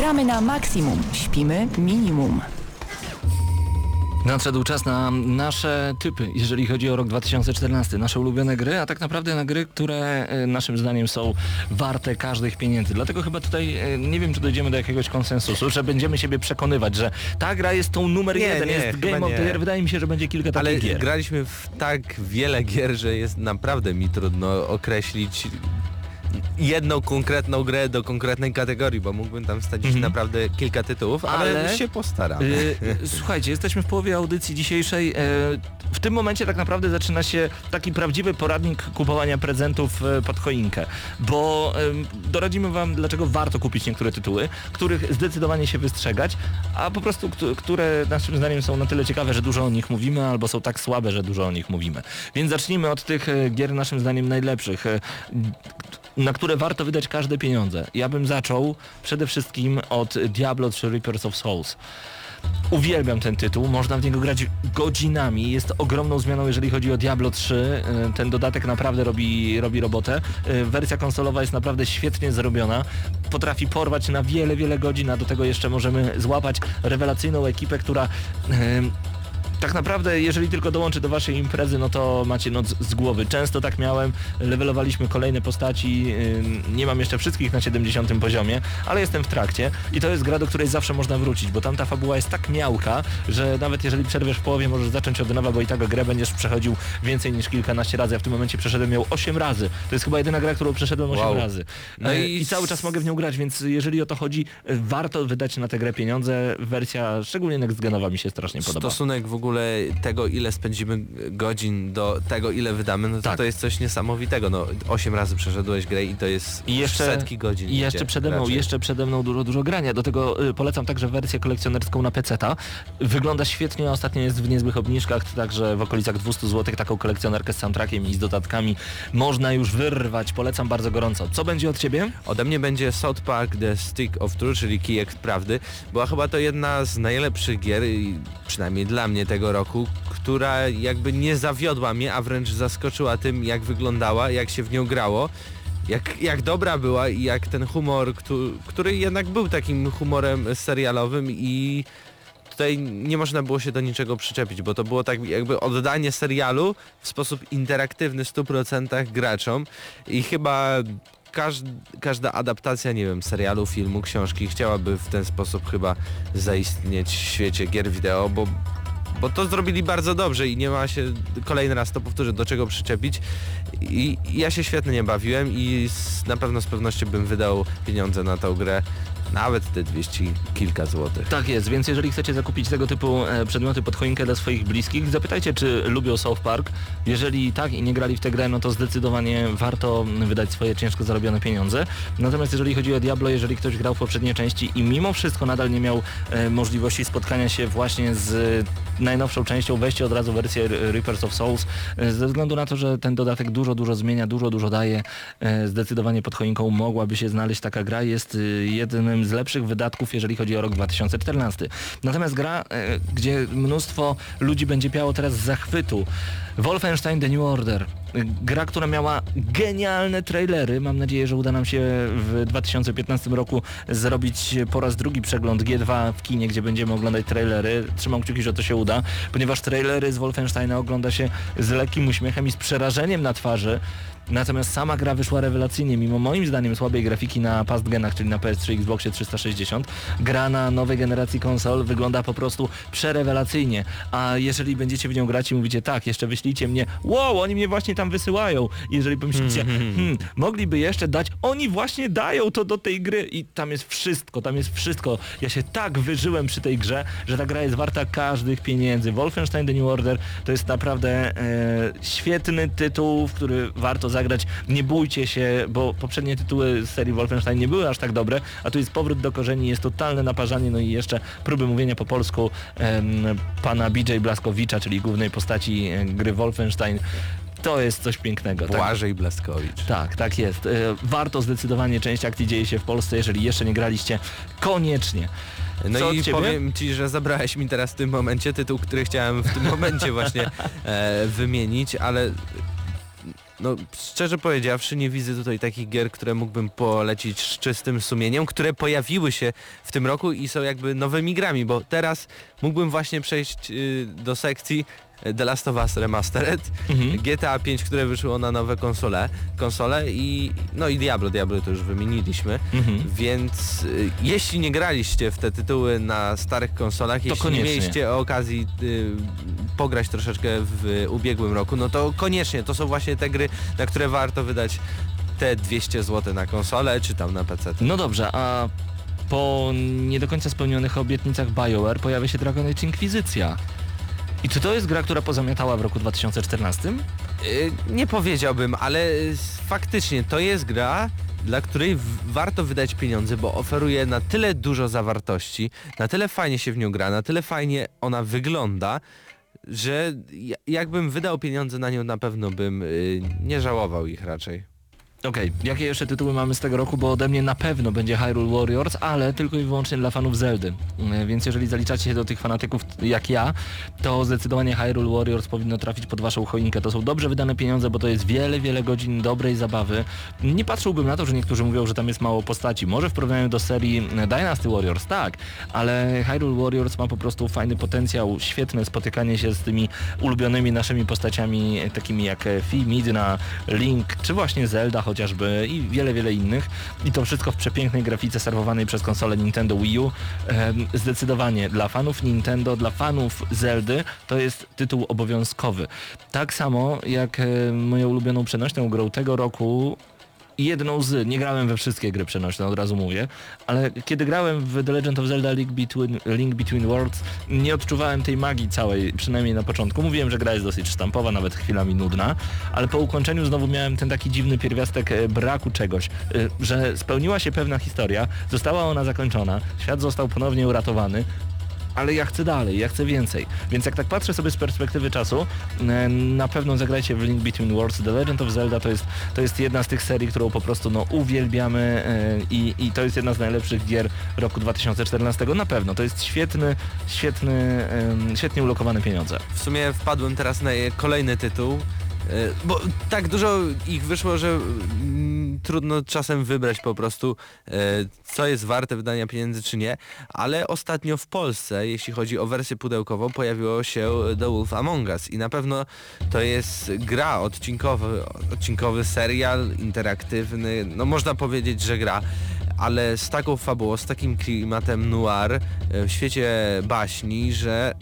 Gramy na maksimum, śpimy minimum. Nadszedł czas na nasze typy, jeżeli chodzi o rok 2014, nasze ulubione gry, a tak naprawdę na gry, które e, naszym zdaniem są warte każdych pieniędzy. Dlatego chyba tutaj e, nie wiem, czy dojdziemy do jakiegoś konsensusu, że będziemy siebie przekonywać, że ta gra jest tą numer Nie, jeden, nie, jest Game of the nie. Year. Wydaje mi się, że będzie kilka takich Ale gier. graliśmy w tak wiele gier, że jest naprawdę mi trudno określić jedną konkretną grę do konkretnej kategorii, bo mógłbym tam wstawić naprawdę kilka tytułów, ale, Mhm. Ale- się postaram. Y, Słuchajcie, jesteśmy w połowie audycji dzisiejszej. E, W tym momencie tak naprawdę zaczyna się taki prawdziwy poradnik kupowania prezentów e, pod choinkę, bo doradzimy Wam, dlaczego warto kupić niektóre tytuły, których zdecydowanie się wystrzegać, a po prostu któ- które naszym zdaniem są na tyle ciekawe, że dużo o nich mówimy, albo są tak słabe, że dużo o nich mówimy. Więc zacznijmy od tych e, gier naszym zdaniem najlepszych. E, na które warto wydać każde pieniądze. Ja bym zaczął przede wszystkim od Diablo 3 Reapers of Souls. Uwielbiam ten tytuł, można w niego grać godzinami, jest ogromną zmianą jeżeli chodzi o Diablo 3, Y, ten dodatek naprawdę robi, robi robotę. Y, Wersja konsolowa jest naprawdę świetnie zrobiona, potrafi porwać na wiele, wiele godzin, a do tego jeszcze możemy złapać rewelacyjną ekipę, która em, tak naprawdę, jeżeli tylko dołączy do waszej imprezy, no to macie noc z głowy. Często tak miałem, levelowaliśmy kolejne postaci, nie mam jeszcze wszystkich na 70 poziomie, ale jestem w trakcie i to jest gra, do której zawsze można wrócić, bo tamta fabuła jest tak miałka, że nawet jeżeli przerwiesz w połowie, możesz zacząć od nowa, bo i tak grę będziesz przechodził więcej niż kilkanaście razy. Ja w tym momencie przeszedłem ją 8 razy. To jest chyba jedyna gra, którą przeszedłem 8 Wow. razy. No E, i I cały czas mogę w nią grać, więc jeżeli o to chodzi, warto wydać na tę grę pieniądze. Wersja, szczególnie next-genowa mi się strasznie podoba. Stosunek w ogóle tego, ile spędzimy godzin do tego, ile wydamy, no to Tak. to jest coś niesamowitego. No, osiem razy przeszedłeś grę i to jest I jeszcze, setki godzin. I jeszcze przede mną, raczej. jeszcze przede mną dużo, dużo grania. Do tego y, polecam także wersję kolekcjonerską na PC-ta. Wygląda świetnie, ostatnio jest w niezłych obniżkach, także w okolicach 200 zł taką kolekcjonerkę z soundtrackiem i z dodatkami można już wyrwać. Polecam bardzo gorąco. Co będzie od ciebie? Ode mnie będzie South Park The Stick of Truth, czyli kijek prawdy. Była chyba to jedna z najlepszych gier, przynajmniej dla mnie tego roku, która jakby nie zawiodła mnie, a wręcz zaskoczyła tym, jak wyglądała, jak się w nią grało. Jak, jak dobra była i jak ten humor, który, który jednak był takim humorem serialowym i tutaj nie można było się do niczego przyczepić, bo to było tak jakby oddanie serialu w sposób interaktywny w 100% graczom i chyba każd, każda adaptacja, nie wiem, serialu, filmu, książki chciałaby w ten sposób chyba zaistnieć w świecie gier wideo, bo bo to zrobili bardzo dobrze i nie ma się, kolejny raz to powtórzę, do czego przyczepić. I ja się świetnie bawiłem i z, na pewno z pewnością bym wydał pieniądze na tą grę, nawet te 200 kilka złotych. Tak jest, więc jeżeli chcecie zakupić tego typu e, przedmioty pod choinkę dla swoich bliskich, zapytajcie, czy lubią South Park. Jeżeli tak i nie grali w tę grę, no to zdecydowanie warto wydać swoje ciężko zarobione pieniądze. Natomiast jeżeli chodzi o Diablo, jeżeli ktoś grał w poprzedniej części i mimo wszystko nadal nie miał e, możliwości spotkania się właśnie z najnowszą częścią, weźcie od razu wersję Reapers of Souls, e, ze względu na to, że ten dodatek dużo, dużo zmienia, dużo, dużo daje. Zdecydowanie pod choinką mogłaby się znaleźć taka gra. Jest e, z lepszych wydatków, jeżeli chodzi o rok 2014. Natomiast gra, e, gdzie mnóstwo ludzi będzie piało teraz z zachwytu. Wolfenstein The New Order. Gra, która miała genialne trailery. Mam nadzieję, że uda nam się w 2015 roku zrobić po raz drugi przegląd G2 w kinie, gdzie będziemy oglądać trailery. Trzymam kciuki, że to się uda, ponieważ trailery z Wolfensteina ogląda się z lekkim uśmiechem i z przerażeniem na twarzy. Natomiast sama gra wyszła rewelacyjnie, mimo moim zdaniem słabej grafiki na past genach, czyli na PS3 i Xboxie 360. Gra na nowej generacji konsol wygląda po prostu przerewelacyjnie. A jeżeli będziecie w nią grać i mówicie tak, jeszcze wyślijcie mnie, wow, oni mnie właśnie tam wysyłają. I jeżeli pomyślicie, hmm, mogliby jeszcze dać, oni właśnie dają to do tej gry i tam jest wszystko, tam jest wszystko. Ja się tak wyżyłem przy tej grze, że ta gra jest warta każdych pieniędzy. Wolfenstein The New Order to jest naprawdę e, świetny tytuł, w który warto zagrać. Nie bójcie się, bo poprzednie tytuły z serii Wolfenstein nie były aż tak dobre, a tu jest powrót do korzeni, jest totalne naparzanie, no i jeszcze próby mówienia po polsku em, pana BJ Blaskowicza, czyli głównej postaci e, gry Wolfenstein. To jest coś pięknego. tak? Błażej Blaskowicz. Tak, tak jest. E, Warto zdecydowanie, część akcji dzieje się w Polsce, jeżeli jeszcze nie graliście, koniecznie. No Co i powiem ci, że zabrałeś mi teraz w tym momencie tytuł, który chciałem w tym momencie właśnie [LAUGHS] e, wymienić, ale no szczerze powiedziawszy nie widzę tutaj takich gier, które mógłbym polecić z czystym sumieniem, które pojawiły się w tym roku i są jakby nowymi grami, bo teraz mógłbym właśnie przejść y, do sekcji The Last of Us Remastered, Mhm. GTA 5, które wyszło na nowe konsole, konsole i no i Diablo, Diablo to już wymieniliśmy, Mhm. więc y, jeśli nie graliście w te tytuły na starych konsolach, jeśli koniecznie. nie mieliście okazji y, pograć troszeczkę w ubiegłym roku, no to koniecznie, to są właśnie te gry, na które warto wydać te 200 zł na konsolę, czy tam na PC. No dobrze, a po nie do końca spełnionych obietnicach BioWare pojawia się Dragon Age Inkwizycja. I czy to jest gra, która pozamiatała w roku 2014? Y, Nie powiedziałbym, ale y, faktycznie to jest gra, dla której warto wydać pieniądze, bo oferuje na tyle dużo zawartości, na tyle fajnie się w nią gra, na tyle fajnie ona wygląda, że ja- jakbym wydał pieniądze na nią na pewno bym y, nie żałował ich raczej. Okej, jakie jeszcze tytuły mamy z tego roku, bo ode mnie na pewno będzie Hyrule Warriors, ale tylko i wyłącznie dla fanów Zeldy. E, Więc jeżeli zaliczacie się do tych fanatyków jak ja, to zdecydowanie Hyrule Warriors powinno trafić pod waszą choinkę. To są dobrze wydane pieniądze, bo to jest wiele, wiele godzin dobrej zabawy. Nie patrzyłbym na to, że niektórzy mówią, że tam jest mało postaci. Może w porównaniu do serii e, Dynasty Warriors, tak, ale Hyrule Warriors ma po prostu fajny potencjał, świetne spotykanie się z tymi ulubionymi naszymi postaciami, e, takimi jak e, Fi, Midna, Link, czy właśnie Zelda chociażby i wiele, wiele innych. I to wszystko w przepięknej grafice serwowanej przez konsolę Nintendo Wii U. Zdecydowanie dla fanów Nintendo, dla fanów Zeldy to jest tytuł obowiązkowy. Tak samo jak moją ulubioną przenośną grą tego roku jedną z, nie grałem we wszystkie gry przenośne, od razu mówię, ale kiedy grałem w The Legend of Zelda Link Between, Link Between Worlds, nie odczuwałem tej magii całej, przynajmniej na początku. Mówiłem, że gra jest dosyć sztampowa, nawet chwilami nudna, ale po ukończeniu znowu miałem ten taki dziwny pierwiastek e, braku czegoś, e, że spełniła się pewna historia, została ona zakończona, świat został ponownie uratowany, ale ja chcę dalej, ja chcę więcej. Więc jak tak patrzę sobie z perspektywy czasu, e, na pewno zagrajcie w Link Between Worlds. The Legend of Zelda to jest, to jest jedna z tych serii, którą po prostu no, uwielbiamy e, i, i to jest jedna z najlepszych gier roku 2014. Na pewno, to jest świetny, świetny, świetnie ulokowane pieniądze. W sumie wpadłem teraz na kolejny tytuł, y, bo tak dużo ich wyszło, że trudno czasem wybrać po prostu, y, co jest warte wydania pieniędzy czy nie, ale ostatnio w Polsce, jeśli chodzi o wersję pudełkową, pojawiło się The Wolf Among Us i na pewno to jest gra odcinkowy, odcinkowy serial interaktywny, no można powiedzieć, że gra, ale z taką fabułą, z takim klimatem noir y, w świecie baśni, że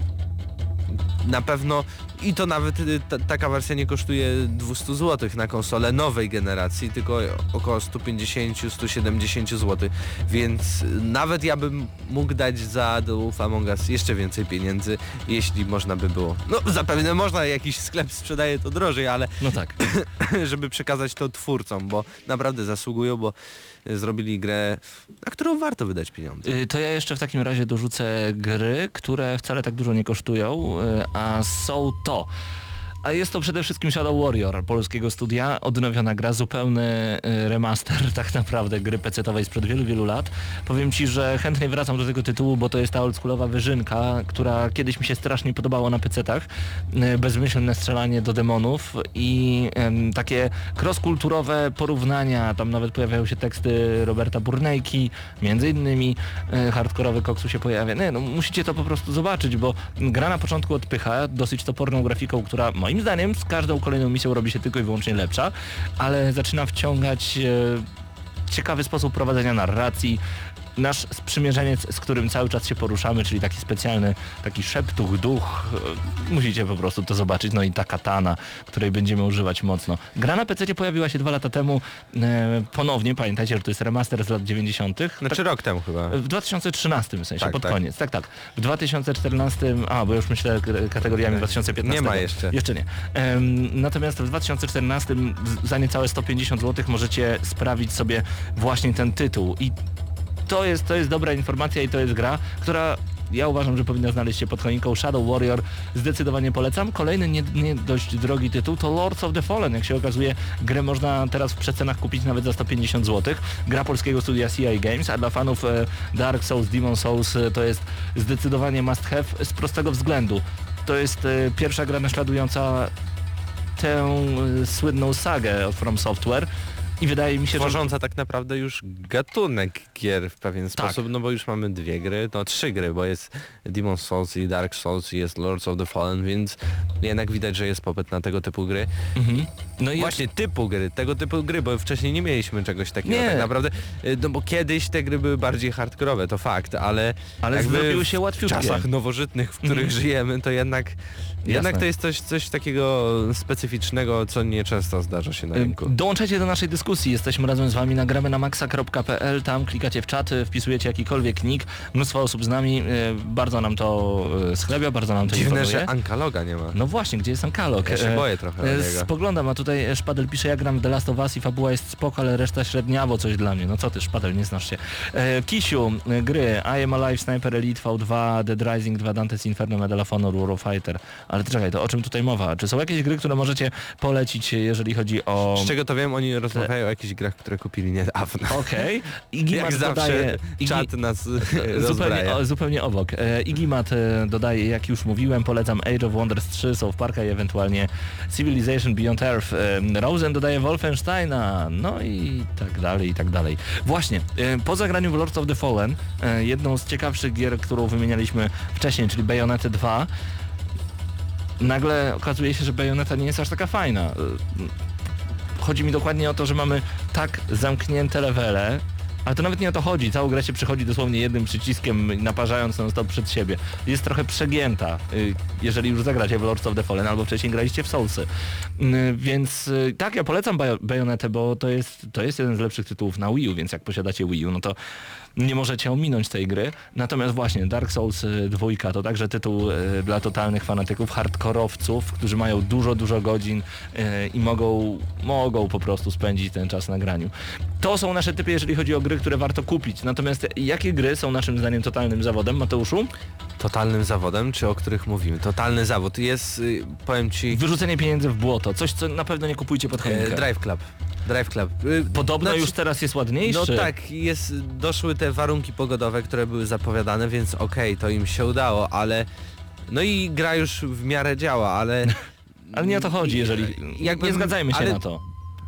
na pewno i to nawet y, ta, taka wersja nie kosztuje 200 zł na konsolę nowej generacji, tylko około 150-170 zł, więc y, nawet ja bym mógł dać za The Wolf Among Us jeszcze więcej pieniędzy, jeśli można by było. No zapewne można, jakiś sklep sprzedaje to drożej, ale No tak. [LAUGHS] żeby przekazać to twórcom, bo naprawdę zasługują, bo y, zrobili grę, na którą warto wydać pieniądze. To ja jeszcze w takim razie dorzucę gry, które wcale tak dużo nie kosztują, są to. A jest to przede wszystkim Shadow Warrior polskiego studia, odnowiona gra, zupełny y, remaster tak naprawdę gry pecetowej sprzed wielu, wielu lat. Powiem Ci, że chętnie wracam do tego tytułu, bo to jest ta oldschoolowa wyżynka, która kiedyś mi się strasznie podobała na pecetach. Y, Bezmyślne strzelanie do demonów i takie cross-kulturowe porównania, tam nawet pojawiają się teksty Roberta Burnejki, między innymi e, hardkorowy koksu się pojawia. Nie, no musicie to po prostu zobaczyć, bo gra na początku odpycha dosyć toporną grafiką, która moim zdaniem z każdą kolejną misją robi się tylko i wyłącznie lepsza, ale zaczyna wciągać e, ciekawy sposób prowadzenia narracji. Nasz sprzymierzeniec, z którym cały czas się poruszamy, czyli taki specjalny, taki szeptuch, duch, e, musicie po prostu to zobaczyć. No i ta katana, której będziemy używać mocno. Gra na PC pojawiła się dwa lata temu e, ponownie, pamiętajcie, że to jest remaster z lat 90. Znaczy rok temu chyba. W 2013 w sensie, Tak, pod tak. koniec. Tak, tak. W 2014, a bo już myślę kategoriami 2015. Nie ma jeszcze. Jeszcze nie. Em, natomiast w 2014 z- za niecałe 150 zł możecie sprawić sobie właśnie ten tytuł i to jest, to jest dobra informacja i to jest gra, która ja uważam, że powinna znaleźć się pod choinką Shadow Warrior. Zdecydowanie polecam. Kolejny nie, nie dość drogi tytuł to Lords of the Fallen. Jak się okazuje, grę można teraz w przecenach kupić nawet za 150 zł. Gra polskiego studia CI Games, a dla fanów e, Dark Souls, Demon Souls e, to jest zdecydowanie must have z prostego względu. To jest e, pierwsza gra naśladująca tę słynną sagę od From Software i wydaje mi się, że... Tworząca tak naprawdę już gatunek gier w pewien Tak. sposób, no bo już mamy dwie gry, no trzy gry, bo jest Demon Souls i Dark Souls i jest Lords of the Fallen, więc jednak widać, że jest popyt na tego typu gry. Mhm. No i Właśnie typu gry, tego typu gry, bo wcześniej nie mieliśmy czegoś takiego Nie. tak naprawdę, y, no bo kiedyś te gry były bardziej hardkorowe, to fakt, ale Ale jakby zrobiły się w łatwiutkie. czasach nowożytnych, w których Mhm. żyjemy, to jednak Jednak Jasne. to jest coś, coś takiego specyficznego, co nieczęsto zdarza się na Y, rynku. Dołączajcie do naszej dyskusji, jesteśmy razem z wami, nagramy na maxa.pl, tam klikacie w czaty, wpisujecie jakikolwiek nick, mnóstwo osób z nami, y, bardzo nam to y, schlebia, bardzo nam to Dziwne, imponuje. że Ankaloga nie ma. No właśnie, gdzie jest Ankalog? Ja się boję trochę e. Spoglądam, a tutaj Szpadel pisze, ja gram w The Last of Us i fabuła jest spoko, ale reszta średniawo coś dla mnie. No co ty, Szpadel, nie znasz się. E, Kisiu, gry, I Am Alive, Sniper Elite, V2, Dead Rising 2, Dante's Inferno, Medal of Honor, War of Fighter. Ale czekaj, to o czym tutaj mowa? Czy są jakieś gry, które możecie polecić, jeżeli chodzi o... Z czego to wiem, oni rozmawiają o jakichś grach, które kupili niedawno. Okej. [LAUGHS] Iggy Jak Mat zawsze dodaje... Iggy- czat nas [LAUGHS] Zupełnie, o, zupełnie obok. E, Igimat e, dodaje, jak już mówiłem, polecam Age of Wonders 3, South Parka i ewentualnie Civilization Beyond Earth. E, Rosen dodaje Wolfensteina, no i tak dalej, i tak dalej. Właśnie, po zagraniu w Lords of the Fallen, jedną z ciekawszych gier, którą wymienialiśmy wcześniej, czyli Bayonetta 2, nagle okazuje się, że Bayonetta nie jest aż taka fajna. Chodzi mi dokładnie o to, że mamy tak zamknięte levele, ale to nawet nie o to chodzi. Całą grę się przychodzi dosłownie jednym przyciskiem, naparzając non stop przed siebie. Jest trochę przegięta, y, jeżeli już zagracie w Lords of the Fallen, albo wcześniej graliście w Soulsy. Y, Więc y, tak, ja polecam Bayo- Bayonetę, bo to jest, to jest jeden z lepszych tytułów na Wii U, więc jak posiadacie Wii U, no to nie możecie ominąć tej gry. Natomiast właśnie Dark Souls 2 to także tytuł y, dla totalnych fanatyków, hardkorowców, którzy mają dużo, dużo godzin y, i mogą, mogą po prostu spędzić ten czas na graniu. To są nasze typy, jeżeli chodzi o gry, które warto kupić. Natomiast jakie gry są naszym zdaniem totalnym zawodem, Mateuszu? Totalnym zawodem, czy o których mówimy? Totalny zawód jest, y, powiem ci, Wyrzucenie pieniędzy w błoto. Coś, co na pewno nie kupujcie pod e, choinkę. Drive Club. Drive Club. Y, Podobno znaczy- już teraz jest ładniejszy. No tak, jest, doszły te warunki pogodowe, które były zapowiadane, więc okej, to im się udało, ale... No i gra już w miarę działa, ale... [LAUGHS] Ale nie o to chodzi, jeżeli... Nie zgadzajmy się na to.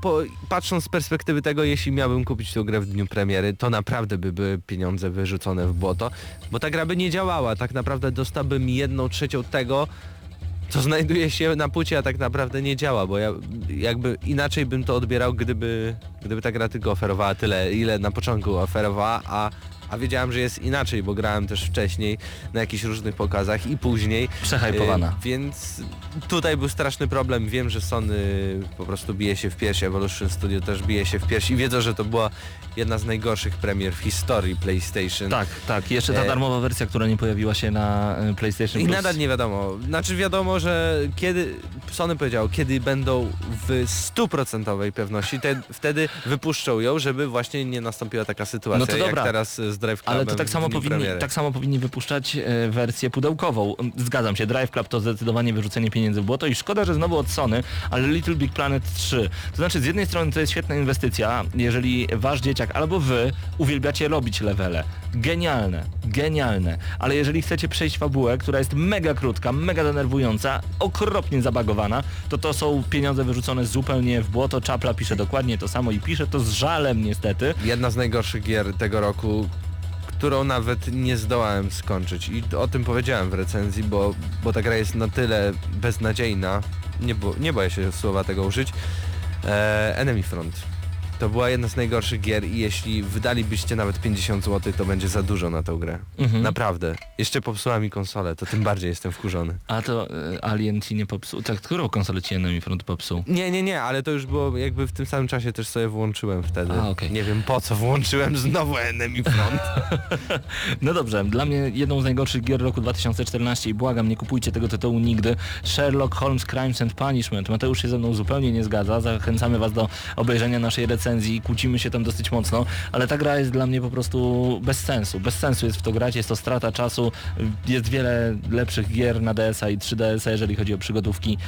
Po, patrząc z perspektywy tego, jeśli miałbym kupić tę grę w dniu premiery, to naprawdę by były pieniądze wyrzucone w błoto, bo ta gra by nie działała. Tak naprawdę dostałbym jedną trzecią tego, co znajduje się na płycie, a tak naprawdę nie działa, bo ja jakby inaczej bym to odbierał, gdyby, gdyby ta gra tylko oferowała tyle, ile na początku oferowała, a, a wiedziałem, że jest inaczej, bo grałem też wcześniej na jakichś różnych pokazach i później. Przehajpowana. Y, Więc tutaj był straszny problem. Wiem, że Sony po prostu bije się w piersi, Evolution Studio też bije się w piersi i wiedzą, że to była jedna z najgorszych premier w historii PlayStation. Tak, tak. Jeszcze ta E, darmowa wersja, która nie pojawiła się na e, PlayStation I Plus. nadal nie wiadomo. Znaczy wiadomo, że kiedy Sony powiedział, kiedy będą w stuprocentowej pewności, te, wtedy wypuszczą ją, żeby właśnie nie nastąpiła taka sytuacja, No to dobra. jak teraz z Drive Clubem Ale to tak samo, powinni, premiery. tak samo powinni wypuszczać e, wersję pudełkową. Zgadzam się, Drive Club to zdecydowanie wyrzucenie pieniędzy w błoto i szkoda, że znowu od Sony, ale Little Big Planet 3. To znaczy z jednej strony to jest świetna inwestycja, jeżeli wasz dzieciak albo wy uwielbiacie robić levele. Genialne, genialne. Ale jeżeli chcecie przejść fabułę, która jest mega krótka, mega denerwująca, okropnie zabagowana, to to są pieniądze wyrzucone zupełnie w błoto. Czapla pisze dokładnie to samo i pisze to z żalem niestety. Jedna z najgorszych gier tego roku, którą nawet nie zdołałem skończyć i o tym powiedziałem w recenzji, bo, bo ta gra jest na tyle beznadziejna, nie, bo, nie boję się słowa tego użyć, e, Enemy Front. To była jedna z najgorszych gier i jeśli wydalibyście nawet 50 zł, to będzie za dużo na tę grę. Mhm. Naprawdę. Jeszcze popsuła mi konsolę, to tym bardziej jestem wkurzony. A to e, Alien ci nie popsuł. Tak, którą konsolę ci Enemy Front popsuł? Nie, nie, nie, ale to już było jakby w tym samym czasie też sobie włączyłem wtedy. A, okej. Nie wiem po co włączyłem znowu Enemy Front. [LAUGHS] No dobrze, dla mnie jedną z najgorszych gier roku 2014 i błagam, nie kupujcie tego tytułu nigdy. Sherlock Holmes Crimes and Punishment. Mateusz się ze mną zupełnie nie zgadza. Zachęcamy was do obejrzenia naszej recenzji. Kłócimy się tam dosyć mocno, ale ta gra jest dla mnie po prostu bez sensu. Bez sensu jest w to grać, jest to strata czasu. Jest wiele lepszych gier na DS-a i 3DS-a, jeżeli chodzi o przygodówki.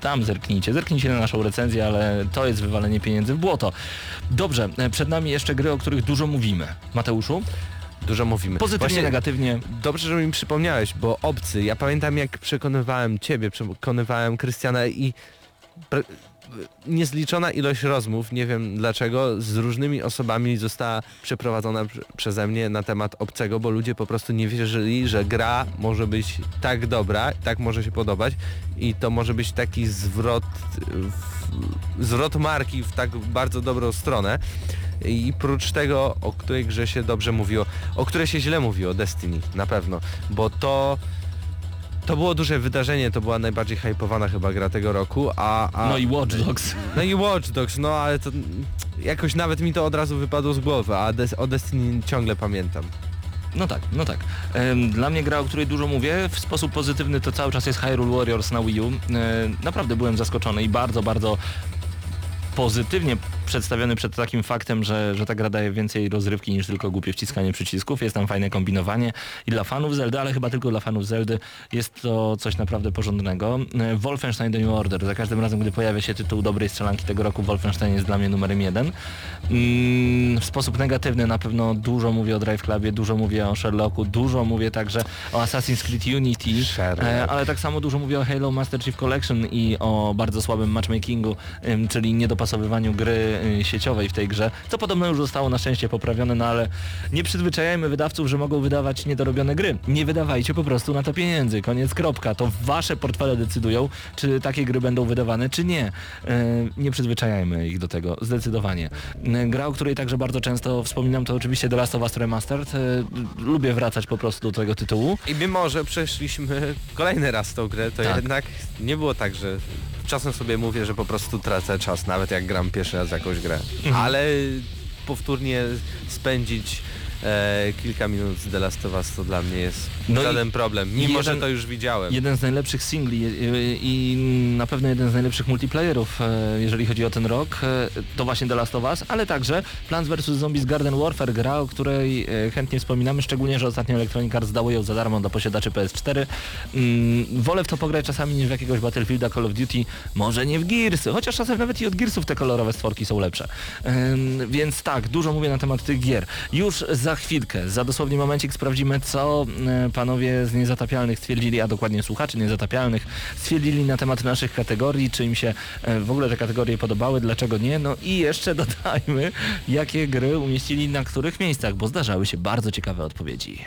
Tam zerknijcie. Zerknijcie na naszą recenzję, ale to jest wywalenie pieniędzy w błoto. Dobrze, e, przed nami jeszcze gry, o których dużo mówimy. Mateuszu? Dużo mówimy. Pozytywnie, Właśnie negatywnie. Dobrze, że mi przypomniałeś, bo obcy, ja pamiętam jak przekonywałem ciebie, przekonywałem Krystiana i niezliczona ilość rozmów, nie wiem dlaczego, z różnymi osobami została przeprowadzona prze- przeze mnie na temat obcego, bo ludzie po prostu nie wierzyli, że gra może być tak dobra, tak może się podobać i to może być taki zwrot, zwrot marki w tak bardzo dobrą stronę. I prócz tego, o której grze się dobrze mówiło, o której się źle mówiło, Destiny, na pewno, bo to To było duże wydarzenie, to była najbardziej hypowana chyba gra tego roku, a... a No i Watch Dogs. No i Watch Dogs, no ale to jakoś nawet mi to od razu wypadło z głowy, a Des o Destiny ciągle pamiętam. No tak, no tak. Dla mnie gra, o której dużo mówię, w sposób pozytywny to cały czas jest Hyrule Warriors na Wii U. E, Naprawdę byłem zaskoczony i bardzo, bardzo pozytywnie przedstawiony przed takim faktem, że, że ta gra daje więcej rozrywki niż tylko głupie wciskanie przycisków. Jest tam fajne kombinowanie i dla fanów Zeldy, ale chyba tylko dla fanów Zeldy jest to coś naprawdę porządnego. E, Wolfenstein The New Order. Za każdym razem, gdy pojawia się tytuł dobrej strzelanki tego roku, Wolfenstein jest dla mnie numerem jeden. Mm, W sposób negatywny na pewno dużo mówię o Drive Clubie, dużo mówię o Sherlocku, dużo mówię także o Assassin's Creed Unity, Sherlock. e, ale tak samo dużo mówię o Halo Master Chief Collection i o bardzo słabym matchmakingu, czyli niedopasowywaniu gry sieciowej w tej grze, co podobno już zostało na szczęście poprawione, no ale nie przyzwyczajajmy wydawców, że mogą wydawać niedorobione gry. Nie wydawajcie po prostu na to pieniędzy, koniec kropka. To wasze portfele decydują, czy takie gry będą wydawane, czy nie. E, Nie przyzwyczajajmy ich do tego, zdecydowanie. E, Gra, o której także bardzo często wspominam, to oczywiście The Last of Us Remastered. Lubię wracać po prostu do tego tytułu. I mimo, że przeszliśmy kolejny raz tą grę, to Tak. jednak nie było tak, że czasem sobie mówię, że po prostu tracę czas, nawet jak gram pierwszy raz jakąś grę. Mhm. Ale powtórnie spędzić e, kilka minut z The Last of Us to dla mnie jest No i- żaden problem, mimo jeden- że to już widziałem. Jeden z najlepszych singli y, i na pewno jeden z najlepszych multiplayerów, e, jeżeli chodzi o ten rok, e, to właśnie The Last of Us, ale także Plants vs. Zombies Garden Warfare, gra, o której e, chętnie wspominamy, szczególnie, że ostatnio Electronic Arts dało ją za darmo dla posiadaczy PS4. Mm, Wolę w to pograć czasami niż w jakiegoś Battlefielda, Call of Duty, może nie w Gearsy, chociaż czasem nawet i od Gearsów te kolorowe stworki są lepsze. Ym, Więc tak, dużo mówię na temat tych gier. Już za chwilkę, za dosłownie momencik sprawdzimy, co e, panowie z Niezatapialnych stwierdzili, a dokładnie słuchaczy Niezatapialnych stwierdzili na temat naszych kategorii, czy im się e, w ogóle te kategorie podobały, dlaczego nie. No i jeszcze [LAUGHS] dodajmy, jakie gry umieścili na których miejscach, bo zdarzały się bardzo ciekawe odpowiedzi.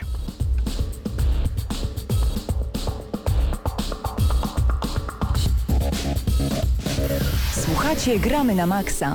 Słuchacie Gramy na Maxa.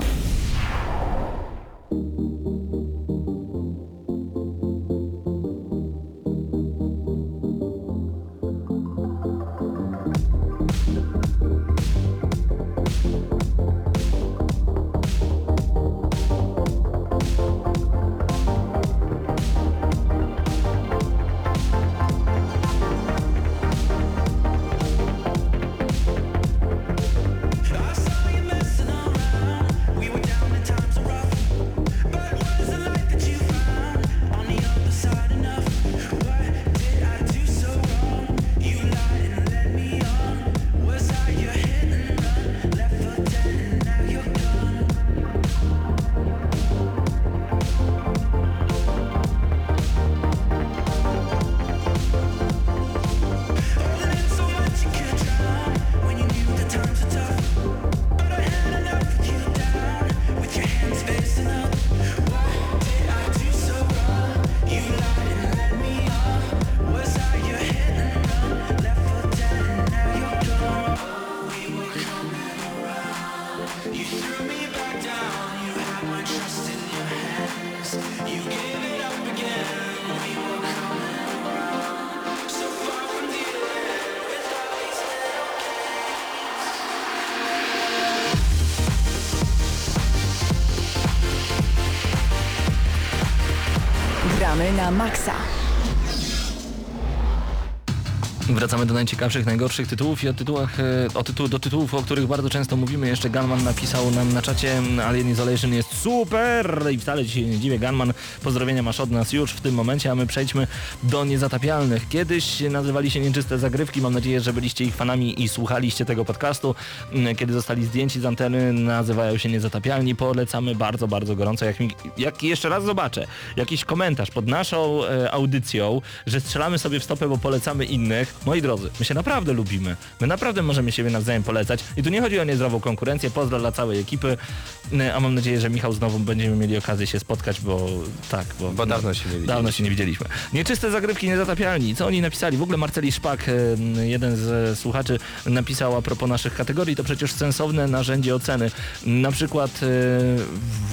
Wracamy do najciekawszych, najgorszych tytułów i o tytułach, e, o tytuł, do tytułów, o których bardzo często mówimy. Jeszcze Gunman napisał nam na czacie Alien Isolation jest super i wcale się nie dziwię. Gunman, pozdrowienia masz od nas już w tym momencie, a my przejdźmy do Niezatapialnych. Kiedyś nazywali się Nieczyste Zagrywki, mam nadzieję, że byliście ich fanami i słuchaliście tego podcastu. Mm, Kiedy zostali zdjęci z anteny, nazywają się Niezatapialni. Polecamy bardzo, bardzo gorąco. Jak, mi, jak jeszcze raz zobaczę jakiś komentarz pod naszą e, audycją, że strzelamy sobie w stopę, bo polecamy innych. Moi drodzy, my się naprawdę lubimy. My naprawdę możemy siebie nawzajem polecać. I tu nie chodzi o niezdrową konkurencję. Pozdro dla całej ekipy. E, A mam nadzieję, że Michał znowu będziemy mieli okazję się spotkać, bo tak, bo, Bo dawno się nie widzieliśmy. Dawno się nie widzieliśmy. Nieczyste zagrywki niezatapialni. Co oni napisali? W ogóle Marceli Szpak, jeden z słuchaczy, napisał a propos naszych kategorii, to przecież sensowne narzędzie oceny. Na przykład e,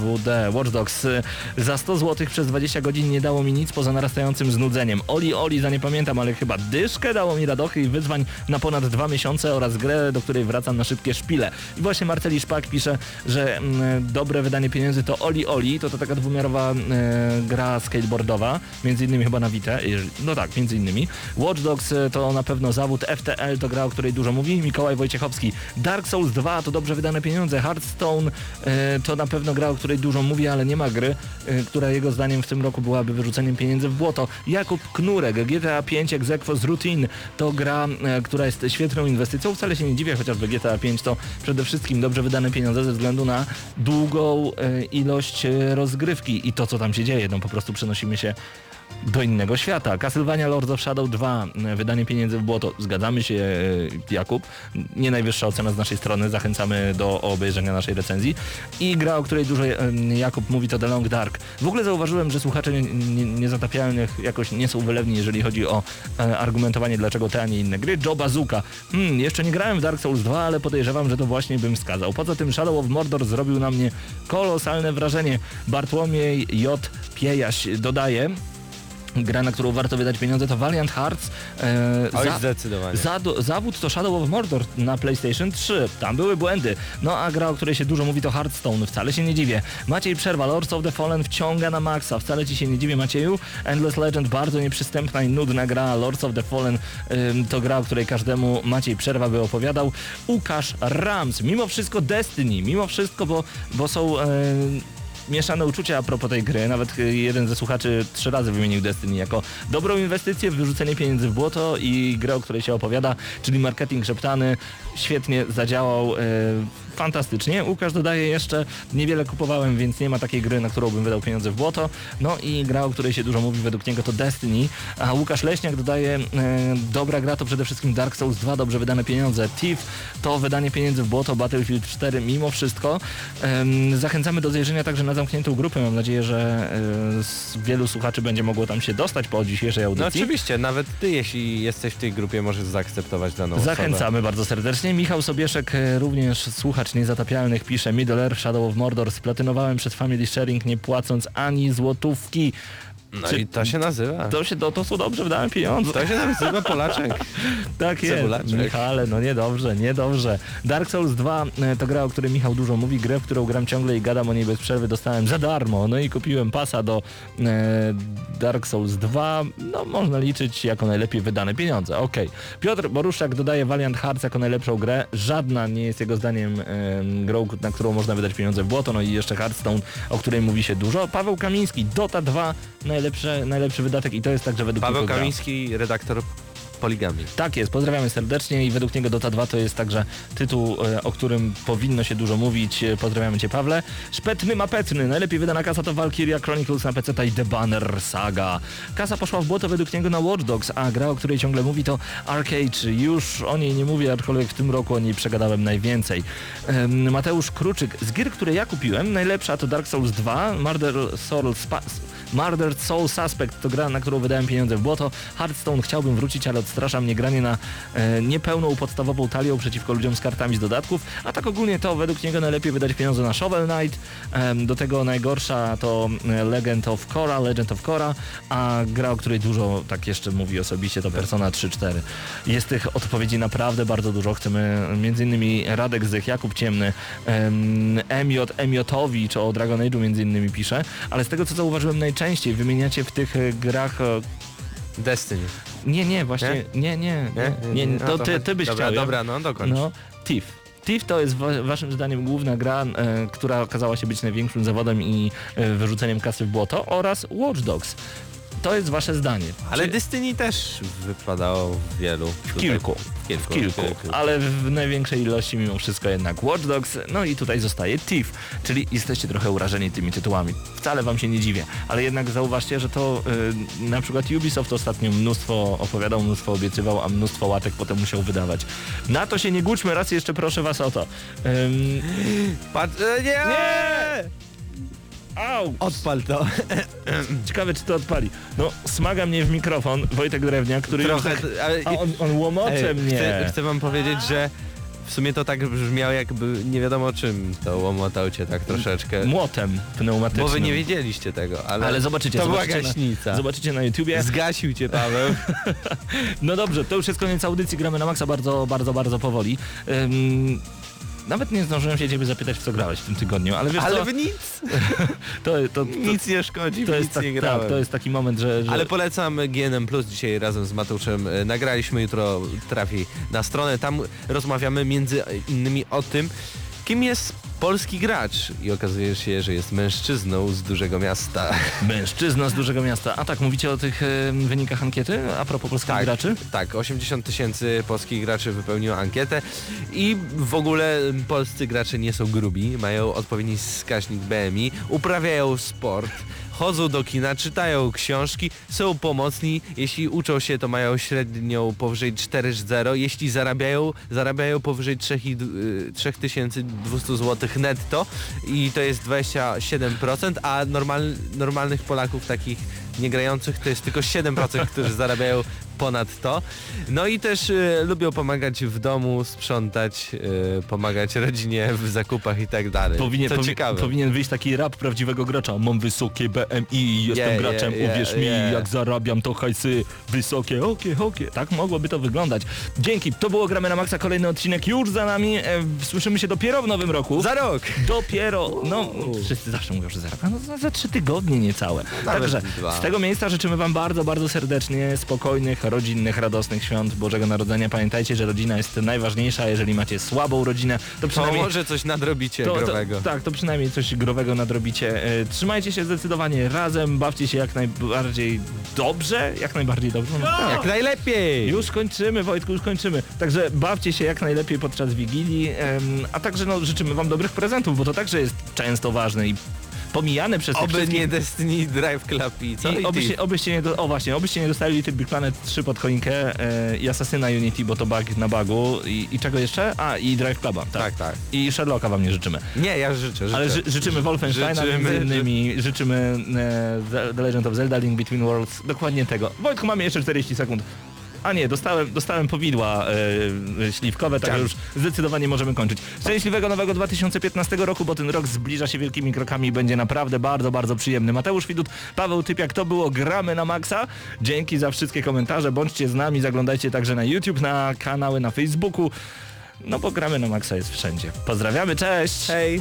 WD, Watch Dogs. e, Za 100 zł przez 20 godzin nie dało mi nic poza narastającym znudzeniem. Oli, Oli, za nie pamiętam, ale chyba dyszkę dało mi radochy i wyzwań na ponad dwa miesiące oraz grę, do której wracam na szybkie szpile. I właśnie Marceli Szpak pisze, że mm, dobre wydanie pieniędzy to Oli Oli, to to taka dwumiarowa e, gra skateboardowa, między innymi chyba na Vita, no tak, między innymi. Watch Dogs e, to na pewno zawód, FTL to gra, o której dużo mówi, Mikołaj Wojciechowski. Dark Souls 2 to dobrze wydane pieniądze, Hearthstone e, to na pewno gra, o której dużo mówi, ale nie ma gry, e, która jego zdaniem w tym roku byłaby wyrzuceniem pieniędzy w błoto. Jakub Knurek, GTA 5 Exequo z Routine to gra, e, która jest świetną inwestycją, wcale się nie dziwię, chociażby GTA 5 to przede wszystkim dobrze wydane pieniądze ze względu na długą e, ilość e, rozgrywki i to, co tam się dzieje. No po prostu przenosimy się do innego świata. Castlevania Lords of Shadow 2, e, wydanie pieniędzy w błoto. Zgadzamy się, e, Jakub. Nie najwyższa ocena z naszej strony. Zachęcamy do obejrzenia naszej recenzji. I gra, o której dużo e, Jakub mówi, to The Long Dark. W ogóle zauważyłem, że słuchacze nie- nie- niezatapialnych jakoś nie są wylewni, jeżeli chodzi o argumentowanie, dlaczego te, a nie inne gry. Joe Bazooka. Hmm, jeszcze nie grałem w Dark Souls 2, ale podejrzewam, że to właśnie bym wskazał. Poza tym Shadow of Mordor zrobił na mnie kolosalne wrażenie. Bartłomiej J. Piejaś dodaje, gra, na którą warto wydać pieniądze, to Valiant Hearts. E, Oj, zdecydowanie. za, zawód to Shadow of Mordor na PlayStation 3. Tam były błędy. No a gra, o której się dużo mówi, to Hearthstone. Wcale się nie dziwię. Maciej Przerwa, Lords of the Fallen wciąga na maksa. Wcale ci się nie dziwię, Macieju. Endless Legend, bardzo nieprzystępna i nudna gra. Lords of the Fallen to gra, o której każdemu Maciej Przerwa by opowiadał. Łukasz Rams, mimo wszystko Destiny, mimo wszystko, bo, bo są... mieszane uczucia a propos tej gry. Nawet y, jeden ze słuchaczy trzy razy wymienił Destiny jako dobrą inwestycję, wyrzucenie pieniędzy w błoto i grę, o której się opowiada, czyli marketing szeptany, świetnie zadziałał. y, Fantastycznie. Łukasz dodaje jeszcze, niewiele kupowałem, więc nie ma takiej gry, na którą bym wydał pieniądze w błoto. No i gra, o której się dużo mówi, według niego to Destiny. A Łukasz Leśniak dodaje, e, dobra gra to przede wszystkim Dark Souls 2, dobrze wydane pieniądze. Thief to wydanie pieniędzy w błoto, Battlefield 4 mimo wszystko. Em, zachęcamy do zajrzenia także na zamkniętą grupę. Mam nadzieję, że e, wielu słuchaczy będzie mogło tam się dostać po dzisiejszej No audycji. oczywiście, nawet ty, jeśli jesteś w tej grupie, możesz zaakceptować daną osobę. Zachęcamy bardzo serdecznie. Michał Sobieszek, e, również słuchacz niezatapialnych, pisze Middle Earth Shadow of Mordor. Splatynowałem przed Family Sharing nie płacąc ani złotówki. No Czy- i to się nazywa. To się do to są dobrze wydałem pieniądze. To się nazywa Polaczek. [LAUGHS] Tak jest. Cebulaczek. Michale, no niedobrze, niedobrze. Dark Souls 2 e, to gra, o której Michał dużo mówi, grę, w którą gram ciągle i gadam o niej bez przerwy, dostałem za darmo. No i kupiłem pasa do e, Dark Souls 2. No można liczyć jako najlepiej wydane pieniądze. Okej. Piotr Boruszak dodaje Valiant Hearts jako najlepszą grę. Żadna nie jest jego zdaniem e, grą, na którą można wydać pieniądze w błoto. No i jeszcze Hearthstone, o której mówi się dużo. Paweł Kamiński, Dota 2, najlepszy, najlepszy wydatek i to jest także według Paweł. Kamiński, redaktor Poligami. Tak jest, pozdrawiamy serdecznie i według niego Dota 2 to jest także tytuł, e, o którym powinno się dużo mówić. E, Pozdrawiamy Cię Pawle. Szpetny mapetny, najlepiej wydana kasa to Valkyria Chronicles na PC i The Banner Saga. Kasa poszła w błoto według niego na Watch Dogs, a gra, o której ciągle mówi to Arcade. Już o niej nie mówię, aczkolwiek w tym roku o niej przegadałem najwięcej. Mateusz Kruczyk, z gier, które ja kupiłem, najlepsza to Dark Souls 2, Murder Soul Spa Murdered Soul Suspect to gra, na którą wydałem pieniądze w błoto. Hearthstone chciałbym wrócić, ale odstrasza mnie granie na e, niepełną podstawową talią przeciwko ludziom z kartami z dodatków. A tak ogólnie to według niego najlepiej wydać pieniądze na Shovel Knight. Em, do tego najgorsza to e, Legend of Korra, Legend of Korra, a gra, o której dużo tak jeszcze mówi osobiście to Persona 3-4. Jest tych odpowiedzi naprawdę bardzo dużo. Chcemy innymi Radek Zych, Jakub Ciemny, em, Emiot, Emiotowicz o Dragon Age'u innymi pisze, ale z tego co zauważyłem najczęściej wymieniacie w tych e, grach e, Destiny. Nie, nie, właśnie, nie, nie, nie, nie, No to ty, ty byś dobra, chciał. Dobra, no dokończ. No, Thief. Thief to jest wa waszym zdaniem główna gra, e, która okazała się być największym zawodem i e, wyrzuceniem kasy w błoto oraz Watch Dogs. To jest wasze zdanie. Ale Czy- Destiny też wypadało w wielu. w kilku. W kilku. W kilku, ale w największej ilości mimo wszystko jednak Watch Dogs, no i tutaj zostaje Thief, czyli jesteście trochę urażeni tymi tytułami. Wcale wam się nie dziwię, ale jednak zauważcie, że to y, na przykład Ubisoft ostatnio mnóstwo opowiadał, mnóstwo obiecywał, a mnóstwo łatek potem musiał wydawać. Na to się nie gućmy, raz jeszcze proszę was o to. Ym, e, nie! Nie! Au! Odpal to. [CLEARS THROAT] Ciekawe czy to odpali. No, smaga mnie w mikrofon Wojtek Drewniak, który Trochę, tak, ale... a on, on łomocze Ej, mnie. Chcę, chcę wam powiedzieć, że w sumie to tak brzmiało jakby nie wiadomo czym to łomotał cię tak troszeczkę. Młotem pneumatycznym. Bo wy nie wiedzieliście tego, ale, Ale zobaczycie, to była zobaczycie gaśnica. Na, zobaczycie na YouTubie. Zgasił cię Paweł. [LAUGHS] No dobrze, to już jest koniec audycji, gramy na maksa bardzo, bardzo, bardzo powoli. Ym, nawet nie zdążyłem się ciebie zapytać, w co grałeś w tym tygodniu, ale wiesz ale co, w nic, [LAUGHS] to, to, to, nic nie szkodzi, to, jest nic tak, nie tak, grałem. to jest taki moment, że... że Ale polecam GNM Plus dzisiaj razem z Matuszem. e, Nagraliśmy, jutro trafi na stronę. Tam rozmawiamy między innymi o tym, kim jest polski gracz. I okazuje się, że jest mężczyzną z dużego miasta. [LAUGHS] Mężczyzna z dużego miasta. A tak, mówicie o tych e, wynikach ankiety a propos polskich Tak, graczy? tak, 80 tysięcy polskich graczy wypełniło ankietę i w ogóle polscy gracze nie są grubi, mają odpowiedni wskaźnik BMI, uprawiają sport, chodzą do kina, czytają książki, są pomocni, jeśli uczą się to mają średnią powyżej 4,0, jeśli zarabiają, zarabiają powyżej 3 i d- y, 3200 zł netto i to jest 27%, a normal, normalnych Polaków takich niegrających to jest tylko 7%, którzy zarabiają ponad to. No i też y, lubią pomagać w domu, sprzątać, y, pomagać rodzinie w zakupach i tak dalej. Powinien, Co powi- ciekawe. powinien wyjść taki rap prawdziwego gracza. Mam wysokie BMI, jestem Yeah, graczem, yeah, uwierz yeah, mi, yeah. jak zarabiam to hajsy wysokie, okie, okie. Tak mogłoby to wyglądać. Dzięki, to było Gramy na Maxa, kolejny odcinek już za nami. E, słyszymy się dopiero w nowym roku. Za rok! Dopiero, no wszyscy zawsze mówią, że za rok, no za, za trzy tygodnie niecałe. Nawet Także dwa. z tego miejsca życzymy wam bardzo, bardzo serdecznie spokojnych, rodzinnych, radosnych świąt Bożego Narodzenia. Pamiętajcie, że rodzina jest najważniejsza, jeżeli macie słabą rodzinę, to To przynajmniej... może coś nadrobicie To, growego. to, tak, to przynajmniej coś growego nadrobicie. E, trzymajcie się zdecydowanie razem, bawcie się jak najbardziej dobrze, jak najbardziej dobrze. No, tak. Jak najlepiej! Już kończymy, Wojtku, już kończymy. Także bawcie się jak najlepiej podczas Wigilii, a także no, życzymy wam dobrych prezentów, bo to także jest często ważne i pomijane przez Oby wszystkich... nie Destiny Drive Club i co? I I obyście, obyście nie, do, o właśnie, obyście nie dostali Little Big Planet 3 pod choinkę e, i Asasyna Unity, bo to bug na bugu i, i czego jeszcze? A, i Drive Cluba, tak. Tak, tak. I Sherlocka wam nie życzymy. Nie, ja życzę, życzę. Ale ży, życzymy Wolfensteina Życzymy, między innymi, życzymy e, The Legend of Zelda Link Between Worlds, dokładnie tego. Wojtku, mamy jeszcze 40 sekund. A nie, dostałem, dostałem powidła e, śliwkowe, także już zdecydowanie możemy kończyć. Szczęśliwego nowego 2015 roku, bo ten rok zbliża się wielkimi krokami i będzie naprawdę bardzo, bardzo przyjemny. Mateusz Widut, Paweł Typiak, to było Gramy na Maxa. Dzięki za wszystkie komentarze, bądźcie z nami, zaglądajcie także na YouTube, na kanały na Facebooku. No bo Gramy na Maxa jest wszędzie. Pozdrawiamy, cześć! Hej!